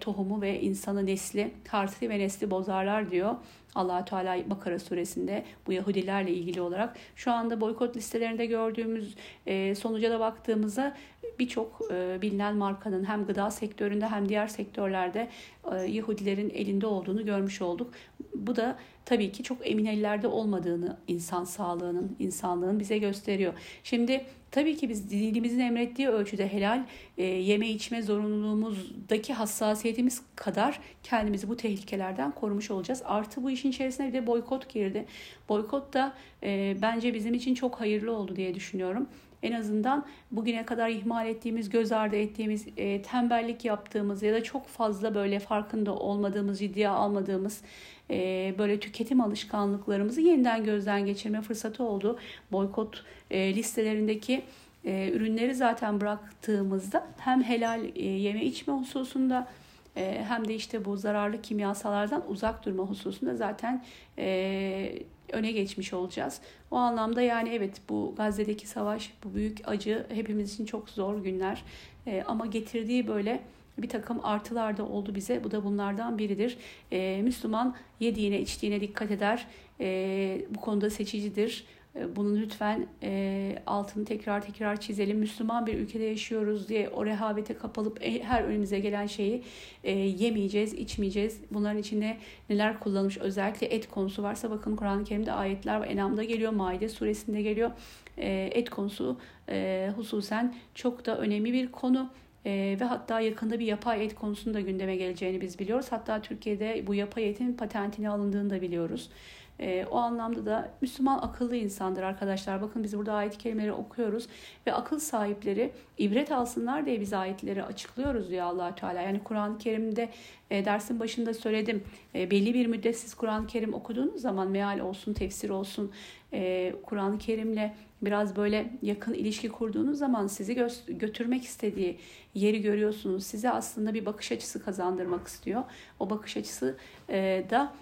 tohumu ve insanı nesli harsi ve nesli bozarlar diyor allah Teala Bakara suresinde bu Yahudilerle ilgili olarak şu anda boykot listelerinde gördüğümüz e, sonuca da baktığımızda birçok e, bilinen markanın hem gıda sektöründe hem diğer sektörlerde e, Yahudilerin elinde olduğunu görmüş olduk. Bu da tabii ki çok emin ellerde olmadığını insan sağlığının, insanlığın bize gösteriyor. Şimdi tabii ki biz dinimizin emrettiği ölçüde helal e, yeme içme zorunluluğumuzdaki hassasiyetimiz kadar kendimizi bu tehlikelerden korumuş olacağız. Artı bu işin içerisine bir de boykot girdi. Boykot da e, bence bizim için çok hayırlı oldu diye düşünüyorum en azından bugüne kadar ihmal ettiğimiz, göz ardı ettiğimiz, e, tembellik yaptığımız ya da çok fazla böyle farkında olmadığımız, ciddiye almadığımız e, böyle tüketim alışkanlıklarımızı yeniden gözden geçirme fırsatı oldu. Boykot listelerindeki e, ürünleri zaten bıraktığımızda hem helal e, yeme içme hususunda e, hem de işte bu zararlı kimyasallardan uzak durma hususunda zaten e, öne geçmiş olacağız. O anlamda yani evet bu Gazze'deki savaş, bu büyük acı hepimiz için çok zor günler. E, ama getirdiği böyle bir takım artılar da oldu bize. Bu da bunlardan biridir. E, Müslüman yediğine içtiğine dikkat eder. E, bu konuda seçicidir. E, bunu lütfen e, altını tekrar tekrar çizelim. Müslüman bir ülkede yaşıyoruz diye o rehavete kapılıp e, her önümüze gelen şeyi e, yemeyeceğiz, içmeyeceğiz. Bunların içinde neler kullanılmış özellikle et konusu varsa bakın Kur'an-ı Kerim'de ayetler var. Enam'da geliyor, Maide suresinde geliyor. E, et konusu e, hususen çok da önemli bir konu. E, ve hatta yakında bir yapay et konusunda gündeme geleceğini biz biliyoruz. Hatta Türkiye'de bu yapay etin patentini alındığını da biliyoruz. E, o anlamda da Müslüman akıllı insandır arkadaşlar. Bakın biz burada ayet kelimeleri okuyoruz ve akıl sahipleri ibret alsınlar diye biz ayetleri açıklıyoruz diyor allah Teala. Yani Kur'an-ı Kerim'de e, dersin başında söyledim. E, belli bir müddet siz Kur'an-ı Kerim okuduğunuz zaman meal olsun, tefsir olsun, e, Kur'an-ı Kerim'le biraz böyle yakın ilişki kurduğunuz zaman sizi gö- götürmek istediği yeri görüyorsunuz. Size aslında bir bakış açısı kazandırmak istiyor. O bakış açısı e, da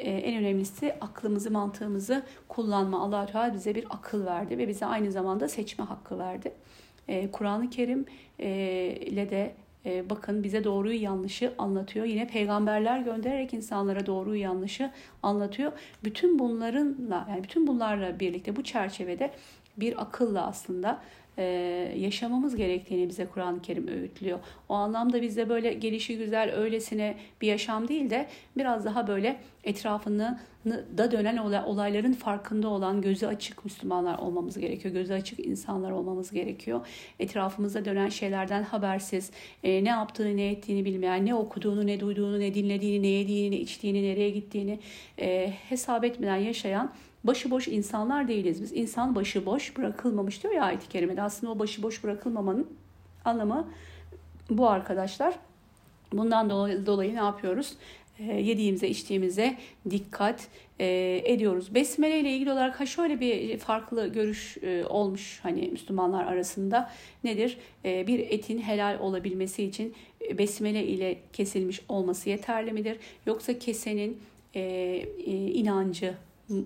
en önemlisi aklımızı, mantığımızı kullanma. allah Teala bize bir akıl verdi ve bize aynı zamanda seçme hakkı verdi. E, Kur'an-ı Kerim e, ile de bakın bize doğruyu yanlışı anlatıyor. Yine peygamberler göndererek insanlara doğruyu yanlışı anlatıyor. Bütün bunlarınla yani bütün bunlarla birlikte bu çerçevede bir akılla aslında e, yaşamamız gerektiğini bize Kur'an-ı Kerim öğütlüyor. O anlamda bizde böyle gelişi güzel öylesine bir yaşam değil de biraz daha böyle etrafını da dönen olayların farkında olan gözü açık Müslümanlar olmamız gerekiyor. Gözü açık insanlar olmamız gerekiyor. Etrafımızda dönen şeylerden habersiz, e, ne yaptığını, ne ettiğini bilmeyen, ne okuduğunu, ne duyduğunu, ne dinlediğini, ne yediğini, ne içtiğini, nereye gittiğini e, hesap etmeden yaşayan başıboş insanlar değiliz biz. İnsan başıboş bırakılmamış diyor ya ayet-i kerimede. Aslında o başıboş bırakılmamanın anlamı bu arkadaşlar. Bundan dolayı, dolayı ne yapıyoruz? e, yediğimize içtiğimize dikkat e, ediyoruz. Besmele ile ilgili olarak ha şöyle bir farklı görüş e, olmuş hani Müslümanlar arasında nedir? E, bir etin helal olabilmesi için besmele ile kesilmiş olması yeterli midir? Yoksa kesenin inancı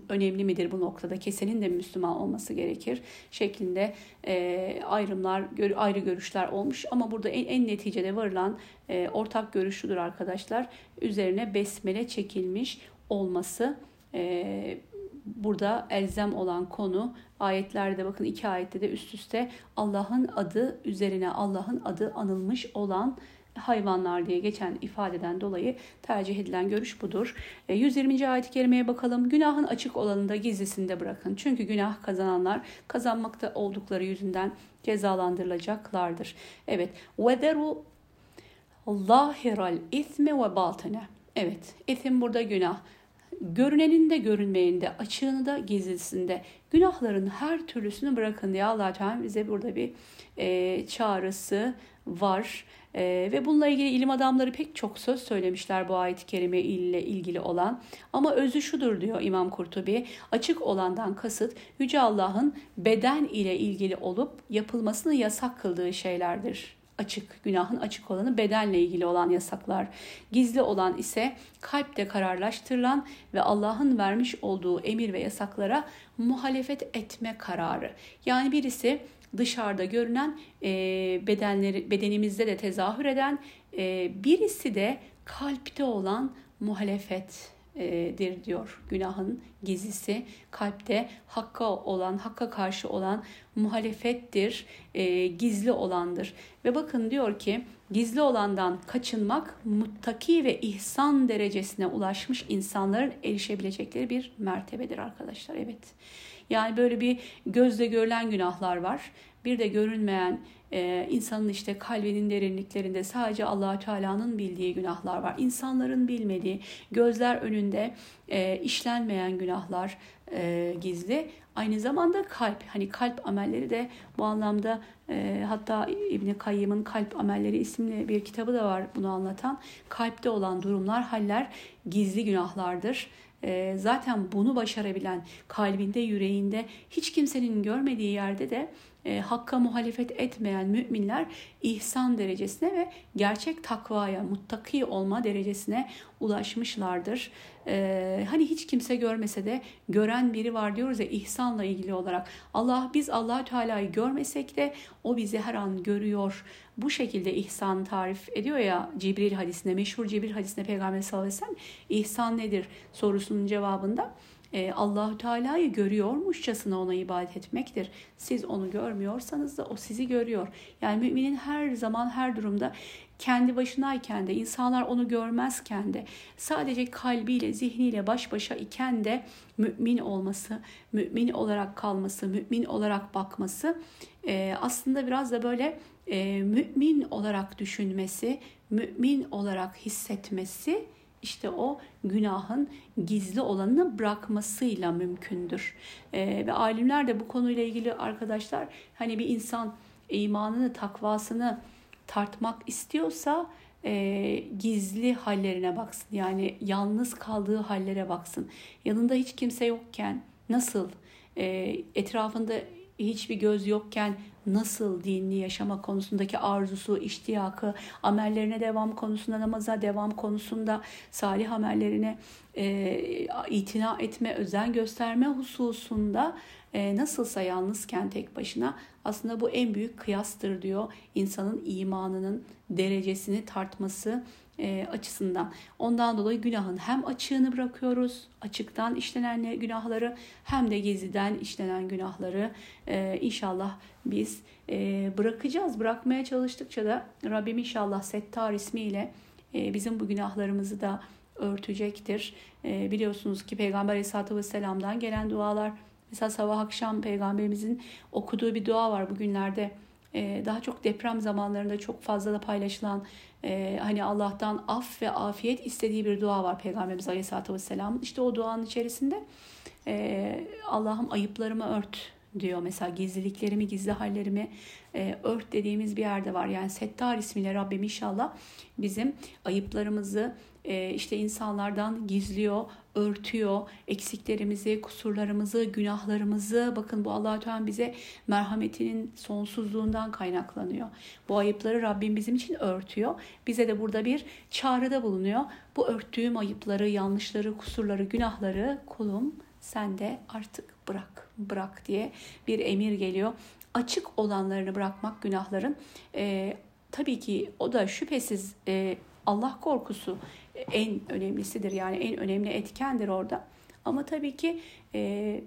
önemli midir bu noktada? Kesenin de Müslüman olması gerekir şeklinde e, ayrımlar, ayrı görüşler olmuş. Ama burada en, en neticede varılan e, ortak görüş şudur arkadaşlar. Üzerine besmele çekilmiş olması e, burada elzem olan konu ayetlerde bakın iki ayette de üst üste Allah'ın adı üzerine Allah'ın adı anılmış olan hayvanlar diye geçen ifadeden dolayı tercih edilen görüş budur. E, 120. ayet-i kerimeye bakalım. Günahın açık olanında gizlisinde bırakın. Çünkü günah kazananlar kazanmakta oldukları yüzünden cezalandırılacaklardır. Evet. Vederu zahiral isme ve batene. Evet. İsim burada günah. Görünenin de görünmeyeninde, açığını da gizlisinde, günahların her türlüsünü bırakın diye Allah Teala bize burada bir e, çağrısı var. E, ve bununla ilgili ilim adamları pek çok söz söylemişler bu ayet-i kerime ile ilgili olan. Ama özü şudur diyor İmam Kurtubi. Açık olandan kasıt Yüce Allah'ın beden ile ilgili olup yapılmasını yasak kıldığı şeylerdir açık, günahın açık olanı bedenle ilgili olan yasaklar. Gizli olan ise kalpte kararlaştırılan ve Allah'ın vermiş olduğu emir ve yasaklara muhalefet etme kararı. Yani birisi dışarıda görünen e, bedenleri bedenimizde de tezahür eden e, birisi de kalpte olan muhalefet dir diyor. Günahın gizlisi kalpte hakka olan hakka karşı olan muhalefettir e, gizli olandır. Ve bakın diyor ki gizli olandan kaçınmak muttaki ve ihsan derecesine ulaşmış insanların erişebilecekleri bir mertebedir arkadaşlar evet yani böyle bir gözle görülen günahlar var bir de görünmeyen e, insanın işte kalbinin derinliklerinde sadece allah Teala'nın bildiği günahlar var. İnsanların bilmediği, gözler önünde e, işlenmeyen günahlar e, gizli. Aynı zamanda kalp, hani kalp amelleri de bu anlamda e, hatta İbni Kayyım'ın Kalp Amelleri isimli bir kitabı da var bunu anlatan. Kalpte olan durumlar, haller gizli günahlardır. E, zaten bunu başarabilen kalbinde, yüreğinde hiç kimsenin görmediği yerde de e, hakka muhalefet etmeyen müminler ihsan derecesine ve gerçek takvaya, muttaki olma derecesine ulaşmışlardır. E, hani hiç kimse görmese de gören biri var diyoruz ya ihsanla ilgili olarak. Allah biz allah Teala'yı görmesek de o bizi her an görüyor. Bu şekilde ihsan tarif ediyor ya Cibril hadisinde, meşhur Cibril hadisinde Peygamber sallallahu aleyhi ve sellem ihsan nedir sorusunun cevabında e, Allahü Teala'yı görüyormuşçasına ona ibadet etmektir. Siz onu görmüyorsanız da o sizi görüyor. Yani müminin her zaman her durumda kendi başınayken de insanlar onu görmezken de sadece kalbiyle zihniyle baş başa iken de mümin olması, mümin olarak kalması, mümin olarak bakması e, aslında biraz da böyle e, mümin olarak düşünmesi, mümin olarak hissetmesi işte o günahın gizli olanını bırakmasıyla mümkündür. E, ve alimler de bu konuyla ilgili arkadaşlar hani bir insan imanını, takvasını tartmak istiyorsa e, gizli hallerine baksın. Yani yalnız kaldığı hallere baksın. Yanında hiç kimse yokken nasıl e, etrafında hiçbir göz yokken nasıl dinli yaşama konusundaki arzusu, iştiyakı, amellerine devam konusunda, namaza devam konusunda, salih amellerine e, itina etme, özen gösterme hususunda e, nasılsa yalnızken tek başına aslında bu en büyük kıyastır diyor. insanın imanının derecesini tartması e, açısından. Ondan dolayı günahın hem açığını bırakıyoruz, açıktan işlenen günahları hem de gizliden işlenen günahları e, inşallah biz e, bırakacağız. Bırakmaya çalıştıkça da Rabbim inşallah Settar ismiyle e, bizim bu günahlarımızı da örtecektir. E, biliyorsunuz ki Peygamber Aleyhisselatü Vesselam'dan gelen dualar mesela sabah akşam Peygamberimizin okuduğu bir dua var bugünlerde daha çok deprem zamanlarında çok fazla da paylaşılan e, hani Allah'tan af ve afiyet istediği bir dua var Peygamberimiz Aleyhisselatü Vesselam'ın. İşte o duanın içerisinde e, Allah'ım ayıplarımı ört diyor. Mesela gizliliklerimi, gizli hallerimi e, ört dediğimiz bir yerde var. Yani Settar ismiyle Rabbim inşallah bizim ayıplarımızı e, işte insanlardan gizliyor, örtüyor. Eksiklerimizi, kusurlarımızı, günahlarımızı bakın bu allah Teala bize merhametinin sonsuzluğundan kaynaklanıyor. Bu ayıpları Rabbim bizim için örtüyor. Bize de burada bir çağrıda bulunuyor. Bu örttüğüm ayıpları, yanlışları, kusurları, günahları kulum sen de artık bırak, bırak diye bir emir geliyor. Açık olanlarını bırakmak günahların e, tabii ki o da şüphesiz e, Allah korkusu en önemlisidir. Yani en önemli etkendir orada. Ama tabii ki e,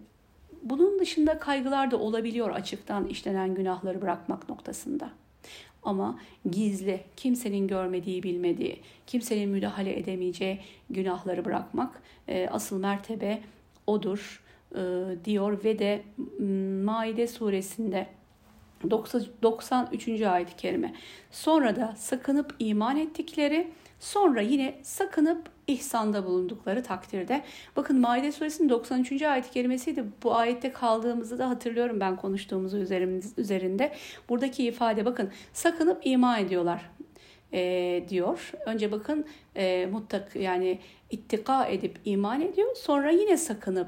bunun dışında kaygılar da olabiliyor açıktan işlenen günahları bırakmak noktasında. Ama gizli, kimsenin görmediği, bilmediği, kimsenin müdahale edemeyeceği günahları bırakmak e, asıl mertebe odur e, diyor ve de Maide suresinde 93. ayet-i kerime. Sonra da sakınıp iman ettikleri Sonra yine sakınıp ihsanda bulundukları takdirde. Bakın Maide suresinin 93. ayet kelimesiydi. Bu ayette kaldığımızı da hatırlıyorum ben konuştuğumuzu üzerinde. Buradaki ifade bakın sakınıp iman ediyorlar e, diyor. Önce bakın e, muttak yani ittika edip iman ediyor. Sonra yine sakınıp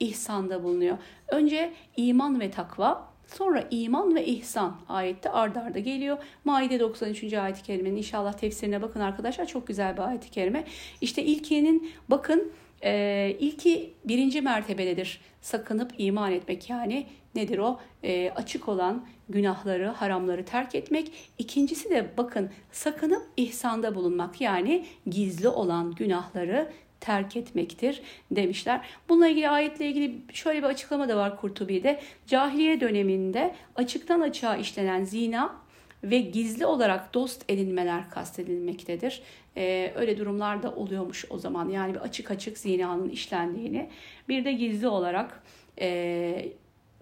ihsanda bulunuyor. Önce iman ve takva Sonra iman ve ihsan ayette ardarda arda geliyor. Maide 93. ayet-i kerimenin inşallah tefsirine bakın arkadaşlar. Çok güzel bir ayet-i kerime. İşte ilkinin bakın e, ilki birinci mertebededir. Sakınıp iman etmek yani nedir o? E, açık olan günahları, haramları terk etmek. İkincisi de bakın sakınıp ihsanda bulunmak yani gizli olan günahları terk etmektir demişler. Bununla ilgili ayetle ilgili şöyle bir açıklama da var Kurtubi'de. Cahiliye döneminde açıktan açığa işlenen zina ve gizli olarak dost edinmeler kastedilmektedir. Ee, öyle durumlar da oluyormuş o zaman. Yani bir açık açık zinanın işlendiğini. Bir de gizli olarak e,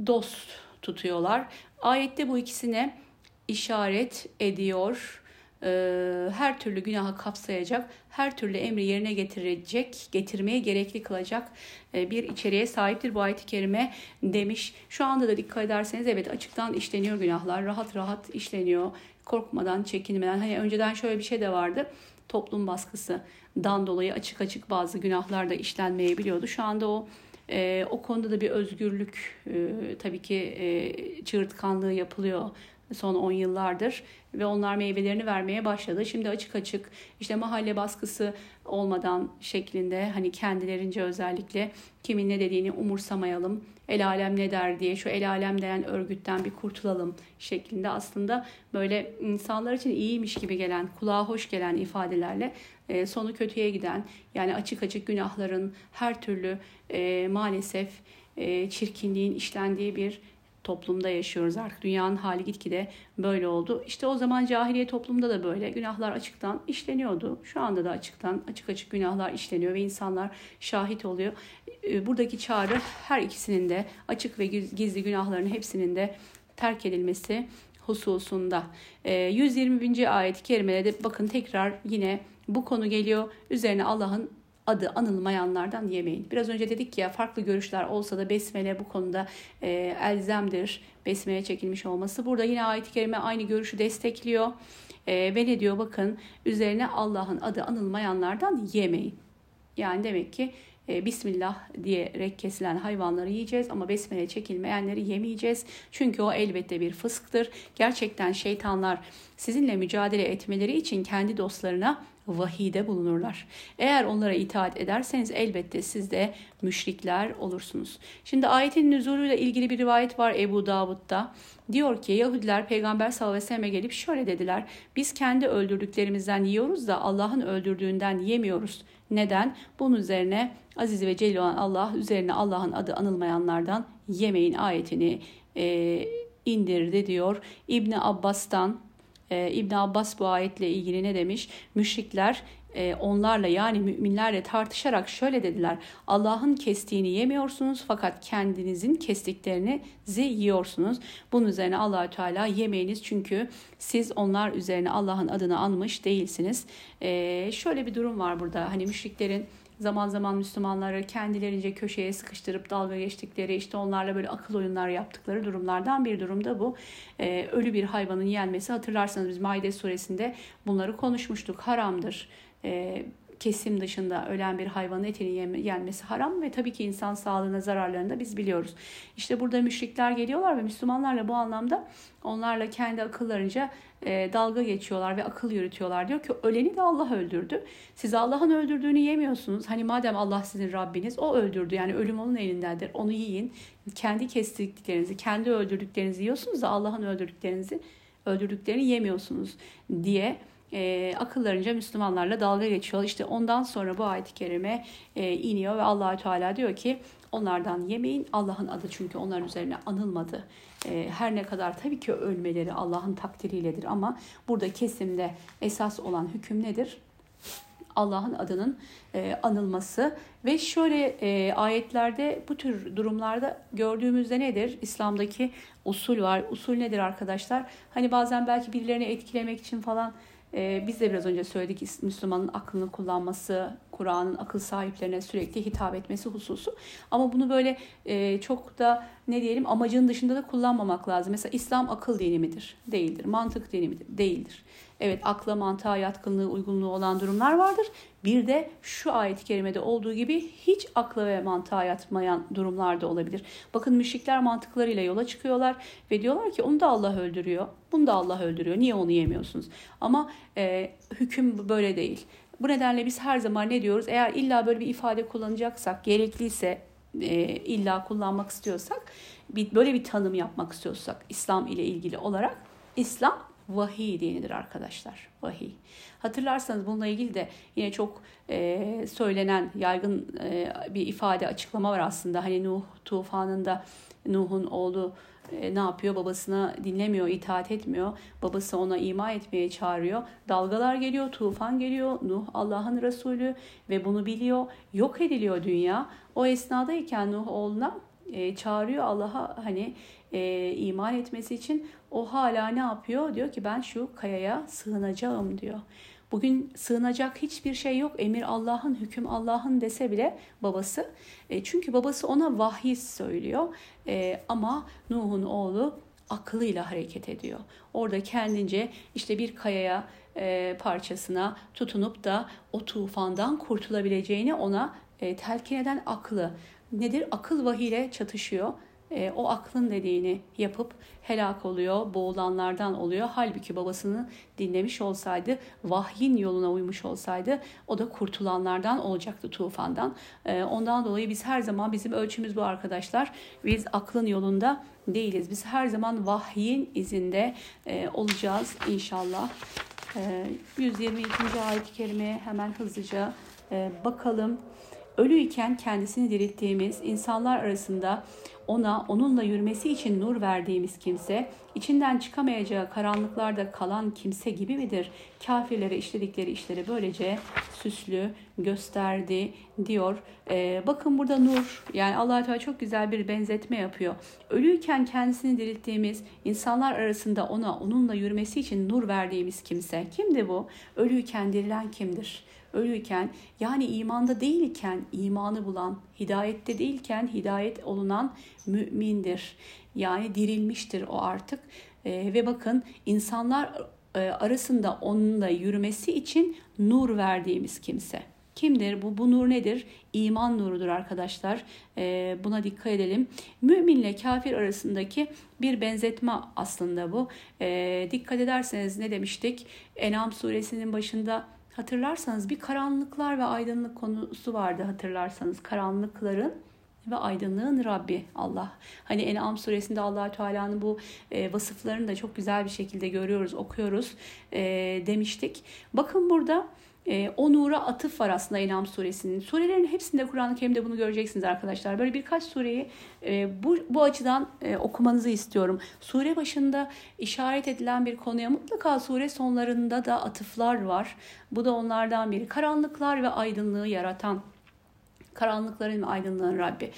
dost tutuyorlar. Ayette bu ikisine işaret ediyor e, her türlü günahı kapsayacak, her türlü emri yerine getirecek, getirmeye gerekli kılacak e, bir içeriğe sahiptir bu ayet-i kerime demiş. Şu anda da dikkat ederseniz evet açıktan işleniyor günahlar, rahat rahat işleniyor, korkmadan, çekinmeden. Hani önceden şöyle bir şey de vardı, toplum baskısından dolayı açık açık bazı günahlar da işlenmeyebiliyordu. Şu anda o e, o konuda da bir özgürlük e, tabii ki e, çığırtkanlığı yapılıyor son 10 yıllardır ve onlar meyvelerini vermeye başladı. Şimdi açık açık işte mahalle baskısı olmadan şeklinde hani kendilerince özellikle kimin ne dediğini umursamayalım. El alem ne der diye şu el alem denen örgütten bir kurtulalım şeklinde aslında böyle insanlar için iyiymiş gibi gelen, kulağa hoş gelen ifadelerle e, sonu kötüye giden yani açık açık günahların her türlü e, maalesef e, çirkinliğin işlendiği bir toplumda yaşıyoruz artık. Dünyanın hali gitgide böyle oldu. İşte o zaman cahiliye toplumda da böyle günahlar açıktan işleniyordu. Şu anda da açıktan açık açık günahlar işleniyor ve insanlar şahit oluyor. Ee, buradaki çağrı her ikisinin de açık ve gizli günahların hepsinin de terk edilmesi hususunda. 120. Ee, ayet-i kerimede bakın tekrar yine bu konu geliyor. Üzerine Allah'ın adı anılmayanlardan yemeyin. Biraz önce dedik ya farklı görüşler olsa da besmele bu konuda e, elzemdir. Besmele çekilmiş olması. Burada yine ayet-i kerime aynı görüşü destekliyor. E, ve ne diyor bakın üzerine Allah'ın adı anılmayanlardan yemeyin. Yani demek ki e, Bismillah diyerek kesilen hayvanları yiyeceğiz ama besmele çekilmeyenleri yemeyeceğiz. Çünkü o elbette bir fısktır. Gerçekten şeytanlar sizinle mücadele etmeleri için kendi dostlarına vahide bulunurlar. Eğer onlara itaat ederseniz elbette siz de müşrikler olursunuz. Şimdi ayetin nüzuluyla ilgili bir rivayet var Ebu Davud'da. Diyor ki Yahudiler Peygamber sallallahu aleyhi ve sellem'e gelip şöyle dediler. Biz kendi öldürdüklerimizden yiyoruz da Allah'ın öldürdüğünden yemiyoruz. Neden? Bunun üzerine aziz ve celil olan Allah üzerine Allah'ın adı anılmayanlardan yemeyin ayetini e, indirdi diyor. İbni Abbas'tan e, İbn Abbas bu ayetle ilgili ne demiş? Müşrikler e, onlarla yani müminlerle tartışarak şöyle dediler. Allah'ın kestiğini yemiyorsunuz fakat kendinizin kestiklerinizi yiyorsunuz. Bunun üzerine Allahü Teala yemeyiniz çünkü siz onlar üzerine Allah'ın adını anmış değilsiniz. E, şöyle bir durum var burada. Hani müşriklerin zaman zaman Müslümanları kendilerince köşeye sıkıştırıp dalga geçtikleri işte onlarla böyle akıl oyunlar yaptıkları durumlardan bir durumda bu. Ee, ölü bir hayvanın yenmesi hatırlarsanız biz Maide suresinde bunları konuşmuştuk. Haramdır. Ee, kesim dışında ölen bir hayvanın etini yenmesi haram ve tabii ki insan sağlığına zararlarını da biz biliyoruz. İşte burada müşrikler geliyorlar ve Müslümanlarla bu anlamda onlarla kendi akıllarınca e, dalga geçiyorlar ve akıl yürütüyorlar. Diyor ki öleni de Allah öldürdü. Siz Allah'ın öldürdüğünü yemiyorsunuz. Hani madem Allah sizin Rabbiniz o öldürdü. Yani ölüm onun elindendir. Onu yiyin. Kendi kestiklerinizi, kendi öldürdüklerinizi yiyorsunuz da Allah'ın öldürdüklerinizi öldürdüklerini yemiyorsunuz diye e, akıllarınca Müslümanlarla dalga geçiyor. İşte ondan sonra bu ayet-i kerime e, iniyor ve Allahü Teala diyor ki onlardan yemeyin. Allah'ın adı çünkü onların üzerine anılmadı. E, her ne kadar tabii ki ölmeleri Allah'ın takdiriyledir ama burada kesimde esas olan hüküm nedir? Allah'ın adının e, anılması ve şöyle e, ayetlerde bu tür durumlarda gördüğümüzde nedir? İslam'daki usul var. Usul nedir arkadaşlar? Hani bazen belki birilerini etkilemek için falan ee, biz de biraz önce söyledik Müslümanın aklını kullanması, Kur'an'ın akıl sahiplerine sürekli hitap etmesi hususu. Ama bunu böyle e, çok da ne diyelim amacın dışında da kullanmamak lazım. Mesela İslam akıl dini midir? Değildir. Mantık dini midir? Değildir. Evet akla mantığa yatkınlığı uygunluğu olan durumlar vardır. Bir de şu ayet-i kerimede olduğu gibi hiç akla ve mantığa yatmayan durumlar da olabilir. Bakın müşrikler mantıklarıyla yola çıkıyorlar ve diyorlar ki onu da Allah öldürüyor. Bunu da Allah öldürüyor. Niye onu yemiyorsunuz? Ama e, hüküm böyle değil. Bu nedenle biz her zaman ne diyoruz? Eğer illa böyle bir ifade kullanacaksak, gerekliyse e, illa kullanmak istiyorsak, bir, böyle bir tanım yapmak istiyorsak İslam ile ilgili olarak İslam vahiy dinidir arkadaşlar. Vahiy. Hatırlarsanız bununla ilgili de yine çok e, söylenen yaygın e, bir ifade açıklama var aslında. Hani Nuh tufanında Nuh'un oğlu e, ne yapıyor? Babasına dinlemiyor, itaat etmiyor. Babası ona ima etmeye çağırıyor. Dalgalar geliyor, tufan geliyor. Nuh Allah'ın Resulü ve bunu biliyor. Yok ediliyor dünya. O esnadayken Nuh oğluna e, çağırıyor Allah'a hani e, iman etmesi için. O hala ne yapıyor? Diyor ki ben şu kayaya sığınacağım diyor. Bugün sığınacak hiçbir şey yok. Emir Allah'ın, hüküm Allah'ın dese bile babası. E, çünkü babası ona vahiy söylüyor. E, ama Nuh'un oğlu akılıyla hareket ediyor. Orada kendince işte bir kayaya e, parçasına tutunup da o tufandan kurtulabileceğini ona e, telkin eden aklı. Nedir? Akıl vahiyle çatışıyor e, o aklın dediğini yapıp helak oluyor, boğulanlardan oluyor. Halbuki babasını dinlemiş olsaydı, vahyin yoluna uymuş olsaydı o da kurtulanlardan olacaktı tufandan. E, ondan dolayı biz her zaman bizim ölçümüz bu arkadaşlar. Biz aklın yolunda değiliz. Biz her zaman vahyin izinde e, olacağız inşallah. E, 122. ayet-i kerimeye hemen hızlıca e, bakalım. Ölüyken kendisini dirilttiğimiz insanlar arasında ona onunla yürümesi için nur verdiğimiz kimse, içinden çıkamayacağı karanlıklarda kalan kimse gibi midir? Kafirlere işledikleri işleri böylece süslü gösterdi diyor. Ee, bakın burada nur yani allah Teala çok güzel bir benzetme yapıyor. Ölüyken kendisini dirilttiğimiz insanlar arasında ona onunla yürümesi için nur verdiğimiz kimse. Kimdi bu? Ölüyken dirilen kimdir? Ölüyken yani imanda değilken imanı bulan, hidayette değilken hidayet olunan mümindir. Yani dirilmiştir o artık. E, ve bakın insanlar e, arasında onunla yürümesi için nur verdiğimiz kimse. Kimdir? Bu, bu nur nedir? İman nurudur arkadaşlar. E, buna dikkat edelim. Müminle kafir arasındaki bir benzetme aslında bu. E, dikkat ederseniz ne demiştik? Enam suresinin başında Hatırlarsanız bir karanlıklar ve aydınlık konusu vardı hatırlarsanız. Karanlıkların ve aydınlığın Rabbi Allah. Hani En'am suresinde allah Teala'nın bu e, vasıflarını da çok güzel bir şekilde görüyoruz, okuyoruz e, demiştik. Bakın burada e, o nura atıf var aslında İnam suresinin. Surelerin hepsinde Kur'an-ı Kerim'de bunu göreceksiniz arkadaşlar. Böyle birkaç sureyi e, bu, bu açıdan e, okumanızı istiyorum. Sure başında işaret edilen bir konuya mutlaka sure sonlarında da atıflar var. Bu da onlardan biri. Karanlıklar ve aydınlığı yaratan, karanlıkların ve aydınlığın Rabbi.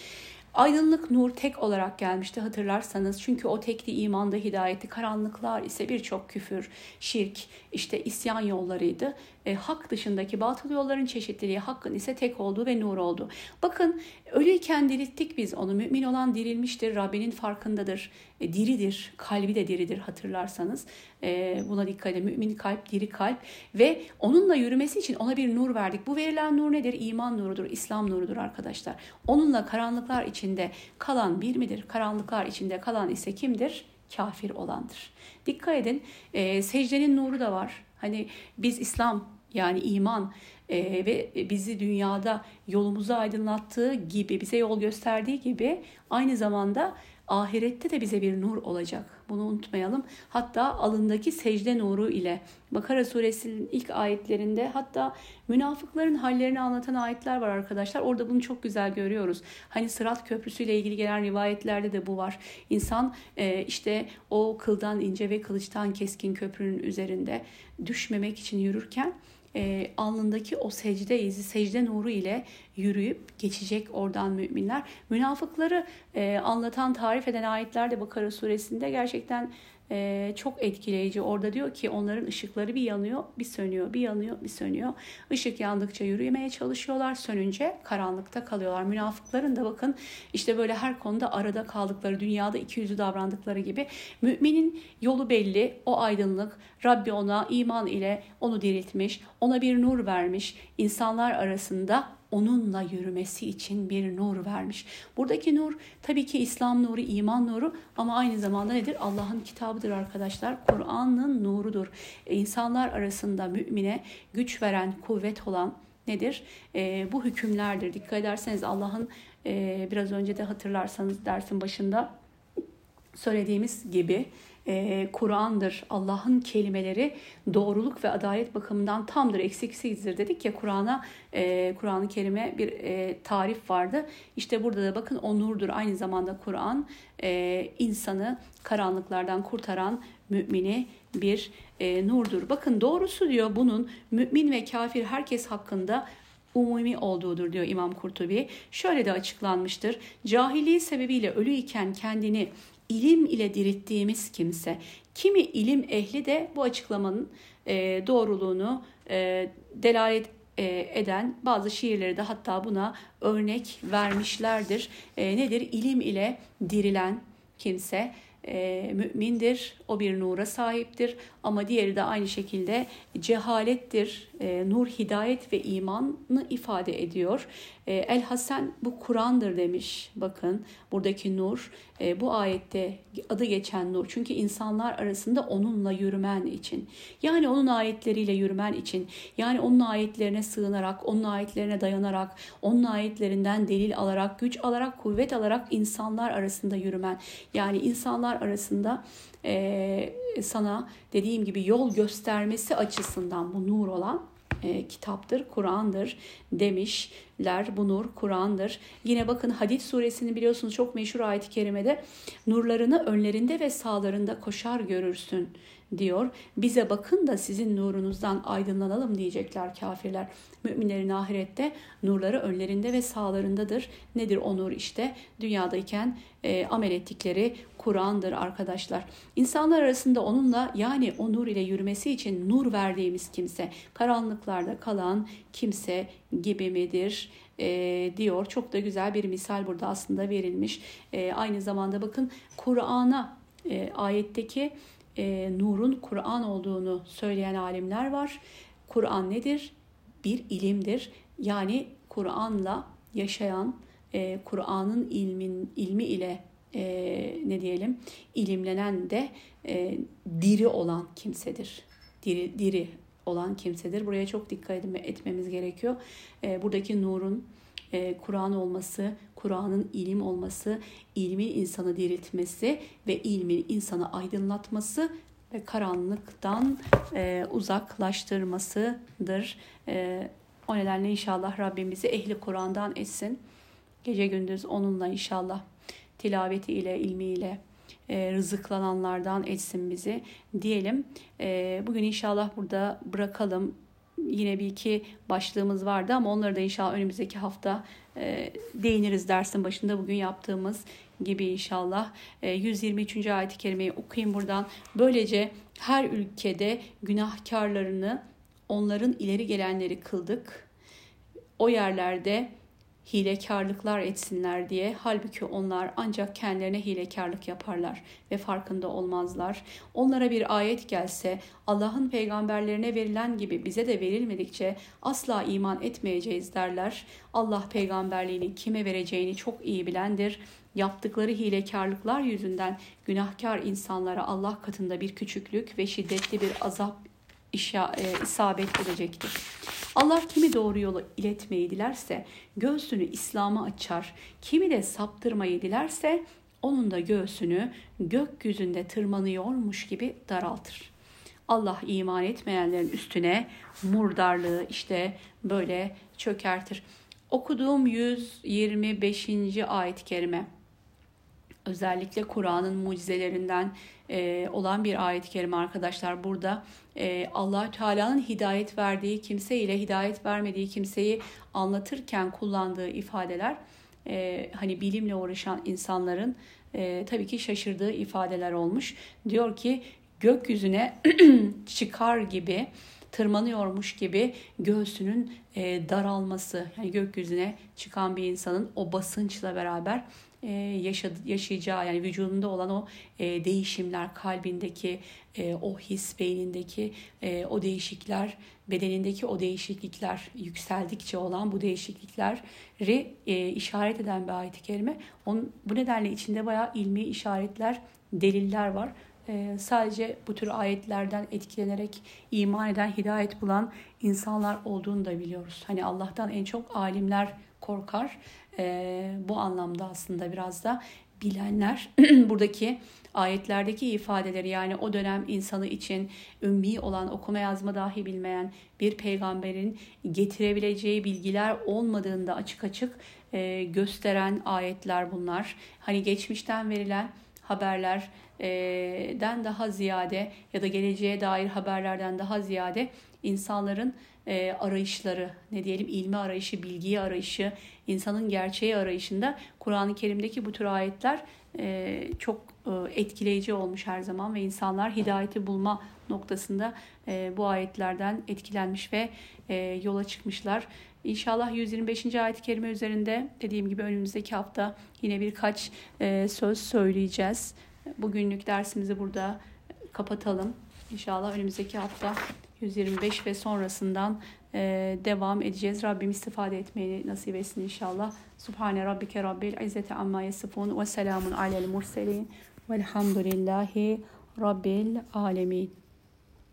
Aydınlık nur tek olarak gelmişti hatırlarsanız. Çünkü o tekli imanda hidayeti, karanlıklar ise birçok küfür, şirk, işte isyan yollarıydı. E, hak dışındaki batıl yolların çeşitliliği, hakkın ise tek olduğu ve nur oldu. Bakın ölüyken dirilttik biz onu. Mümin olan dirilmiştir, Rabbinin farkındadır, e, diridir, kalbi de diridir hatırlarsanız. E, buna dikkat edin. Mümin kalp, diri kalp ve onunla yürümesi için ona bir nur verdik. Bu verilen nur nedir? İman nurudur, İslam nurudur arkadaşlar. Onunla karanlıklar içinde kalan bir midir? Karanlıklar içinde kalan ise kimdir? Kafir olandır. Dikkat edin e, secdenin nuru da var. Hani biz İslam yani iman e, ve bizi dünyada yolumuzu aydınlattığı gibi, bize yol gösterdiği gibi aynı zamanda ahirette de bize bir nur olacak. Bunu unutmayalım. Hatta alındaki secde nuru ile Bakara suresinin ilk ayetlerinde hatta münafıkların hallerini anlatan ayetler var arkadaşlar. Orada bunu çok güzel görüyoruz. Hani Sırat Köprüsü ile ilgili gelen rivayetlerde de bu var. İnsan e, işte o kıldan ince ve kılıçtan keskin köprünün üzerinde düşmemek için yürürken e, alnındaki o secde izi, secde nuru ile yürüyüp geçecek oradan müminler. Münafıkları e, anlatan, tarif eden ayetler de Bakara suresinde gerçekten e, çok etkileyici. Orada diyor ki onların ışıkları bir yanıyor, bir sönüyor, bir yanıyor, bir sönüyor. Işık yandıkça yürümeye çalışıyorlar, sönünce karanlıkta kalıyorlar. Münafıkların da bakın işte böyle her konuda arada kaldıkları, dünyada iki yüzlü davrandıkları gibi. Müminin yolu belli, o aydınlık. Rabbi ona iman ile onu diriltmiş, ona bir nur vermiş. İnsanlar arasında onunla yürümesi için bir nur vermiş. Buradaki nur tabii ki İslam nuru, iman nuru ama aynı zamanda nedir? Allah'ın kitabıdır arkadaşlar. Kur'an'ın nurudur. E, insanlar arasında mümine güç veren, kuvvet olan nedir? E, bu hükümlerdir. Dikkat ederseniz Allah'ın e, biraz önce de hatırlarsanız dersin başında söylediğimiz gibi e, Kur'an'dır. Allah'ın kelimeleri doğruluk ve adalet bakımından tamdır, eksiksizdir dedik ya Kur'an'a e, Kur'an-ı Kerim'e bir e, tarif vardı. İşte burada da bakın o nurdur. Aynı zamanda Kur'an e, insanı karanlıklardan kurtaran mümini bir e, nurdur. Bakın doğrusu diyor bunun mümin ve kafir herkes hakkında umumi olduğudur diyor İmam Kurtubi. Şöyle de açıklanmıştır. Cahiliği sebebiyle ölü iken kendini ilim ile dirittiğimiz kimse. Kimi ilim ehli de bu açıklamanın e, doğruluğunu e, delalet e, eden bazı şiirleri de hatta buna örnek vermişlerdir. E, nedir? İlim ile dirilen kimse e, mümindir, o bir nura sahiptir ama diğeri de aynı şekilde cehalettir, e, nur, hidayet ve imanı ifade ediyor. E, El Hasan bu Kur'an'dır demiş. Bakın buradaki nur e, bu ayette adı geçen nur. Çünkü insanlar arasında onunla yürümen için. Yani onun ayetleriyle yürümen için. Yani onun ayetlerine sığınarak, onun ayetlerine dayanarak, onun ayetlerinden delil alarak, güç alarak, kuvvet alarak insanlar arasında yürümen. Yani insanlar arasında e, sana dediğim gibi yol göstermesi açısından bu nur olan e, kitaptır, Kur'an'dır demişler. Bu nur Kur'an'dır. Yine bakın Hadid suresini biliyorsunuz çok meşhur ayet-i kerimede nurlarını önlerinde ve sağlarında koşar görürsün diyor. Bize bakın da sizin nurunuzdan aydınlanalım diyecekler kafirler. Müminlerin ahirette nurları önlerinde ve sağlarındadır. Nedir o nur işte? Dünyadayken e, amel ettikleri Kur'an'dır arkadaşlar. İnsanlar arasında onunla yani o nur ile yürümesi için nur verdiğimiz kimse, karanlıklarda kalan kimse gibi midir? E, diyor. Çok da güzel bir misal burada aslında verilmiş. E, aynı zamanda bakın Kur'an'a e, ayetteki e, nurun Kur'an olduğunu söyleyen alimler var. Kur'an nedir? Bir ilimdir. Yani Kur'an'la yaşayan, e, Kur'an'ın ilmin ilmi ile e, ne diyelim ilimlenen de e, diri olan kimsedir. Diri, diri olan kimsedir. Buraya çok dikkat etmemiz gerekiyor. E, buradaki nurun e, Kur'an olması, Kur'an'ın ilim olması, ilmin insanı diriltmesi ve ilmin insanı aydınlatması ve karanlıktan e, uzaklaştırmasıdır. E, o nedenle inşallah Rabbim bizi ehli Kur'an'dan etsin. Gece gündüz onunla inşallah tilaveti ile, ilmiyle e, rızıklananlardan etsin bizi diyelim. E, bugün inşallah burada bırakalım yine bir iki başlığımız vardı ama onları da inşallah önümüzdeki hafta e, değiniriz dersin başında bugün yaptığımız gibi inşallah. E, 123. ayet-i kerimeyi okuyayım buradan. Böylece her ülkede günahkarlarını onların ileri gelenleri kıldık. O yerlerde hilekarlıklar etsinler diye. Halbuki onlar ancak kendilerine hilekarlık yaparlar ve farkında olmazlar. Onlara bir ayet gelse Allah'ın peygamberlerine verilen gibi bize de verilmedikçe asla iman etmeyeceğiz derler. Allah peygamberliğini kime vereceğini çok iyi bilendir. Yaptıkları hilekarlıklar yüzünden günahkar insanlara Allah katında bir küçüklük ve şiddetli bir azap işa, e, isabet edecektir. Allah kimi doğru yolu iletmeyi dilerse göğsünü İslam'a açar, kimi de saptırmayı dilerse onun da göğsünü gökyüzünde tırmanıyormuş gibi daraltır. Allah iman etmeyenlerin üstüne murdarlığı işte böyle çökertir. Okuduğum 125. ayet-i kerime özellikle Kur'an'ın mucizelerinden e, olan bir ayet-i kerime arkadaşlar. Burada e, allah Teala'nın hidayet verdiği kimse ile hidayet vermediği kimseyi anlatırken kullandığı ifadeler e, hani bilimle uğraşan insanların e, tabii ki şaşırdığı ifadeler olmuş. Diyor ki gökyüzüne çıkar gibi tırmanıyormuş gibi göğsünün e, daralması yani gökyüzüne çıkan bir insanın o basınçla beraber e, yaşadı, yaşayacağı yani vücudunda olan o e, değişimler, kalbindeki e, o his, beynindeki e, o değişiklikler, bedenindeki o değişiklikler yükseldikçe olan bu değişiklikleri e, işaret eden bir ayet-i kerime. Onun, bu nedenle içinde bayağı ilmi işaretler, deliller var. E, sadece bu tür ayetlerden etkilenerek iman eden, hidayet bulan insanlar olduğunu da biliyoruz. Hani Allah'tan en çok alimler korkar e, bu anlamda aslında biraz da bilenler buradaki ayetlerdeki ifadeleri yani o dönem insanı için ümmi olan okuma yazma dahi bilmeyen bir peygamberin getirebileceği bilgiler olmadığında açık açık e, gösteren ayetler bunlar. Hani geçmişten verilen haberlerden daha ziyade ya da geleceğe dair haberlerden daha ziyade insanların e, arayışları, ne diyelim ilmi arayışı, bilgiyi arayışı, insanın gerçeği arayışında Kur'an-ı Kerim'deki bu tür ayetler e, çok e, etkileyici olmuş her zaman ve insanlar hidayeti bulma noktasında e, bu ayetlerden etkilenmiş ve yola çıkmışlar. İnşallah 125. ayet-i kerime üzerinde dediğim gibi önümüzdeki hafta yine birkaç söz söyleyeceğiz. Bugünlük dersimizi burada kapatalım. İnşallah önümüzdeki hafta 125 ve sonrasından devam edeceğiz. Rabbim istifade etmeyi nasip etsin inşallah. Subhane rabbike rabbil izzeti amma yasifun ve selamun alel murselin velhamdülillahi rabbil alemin.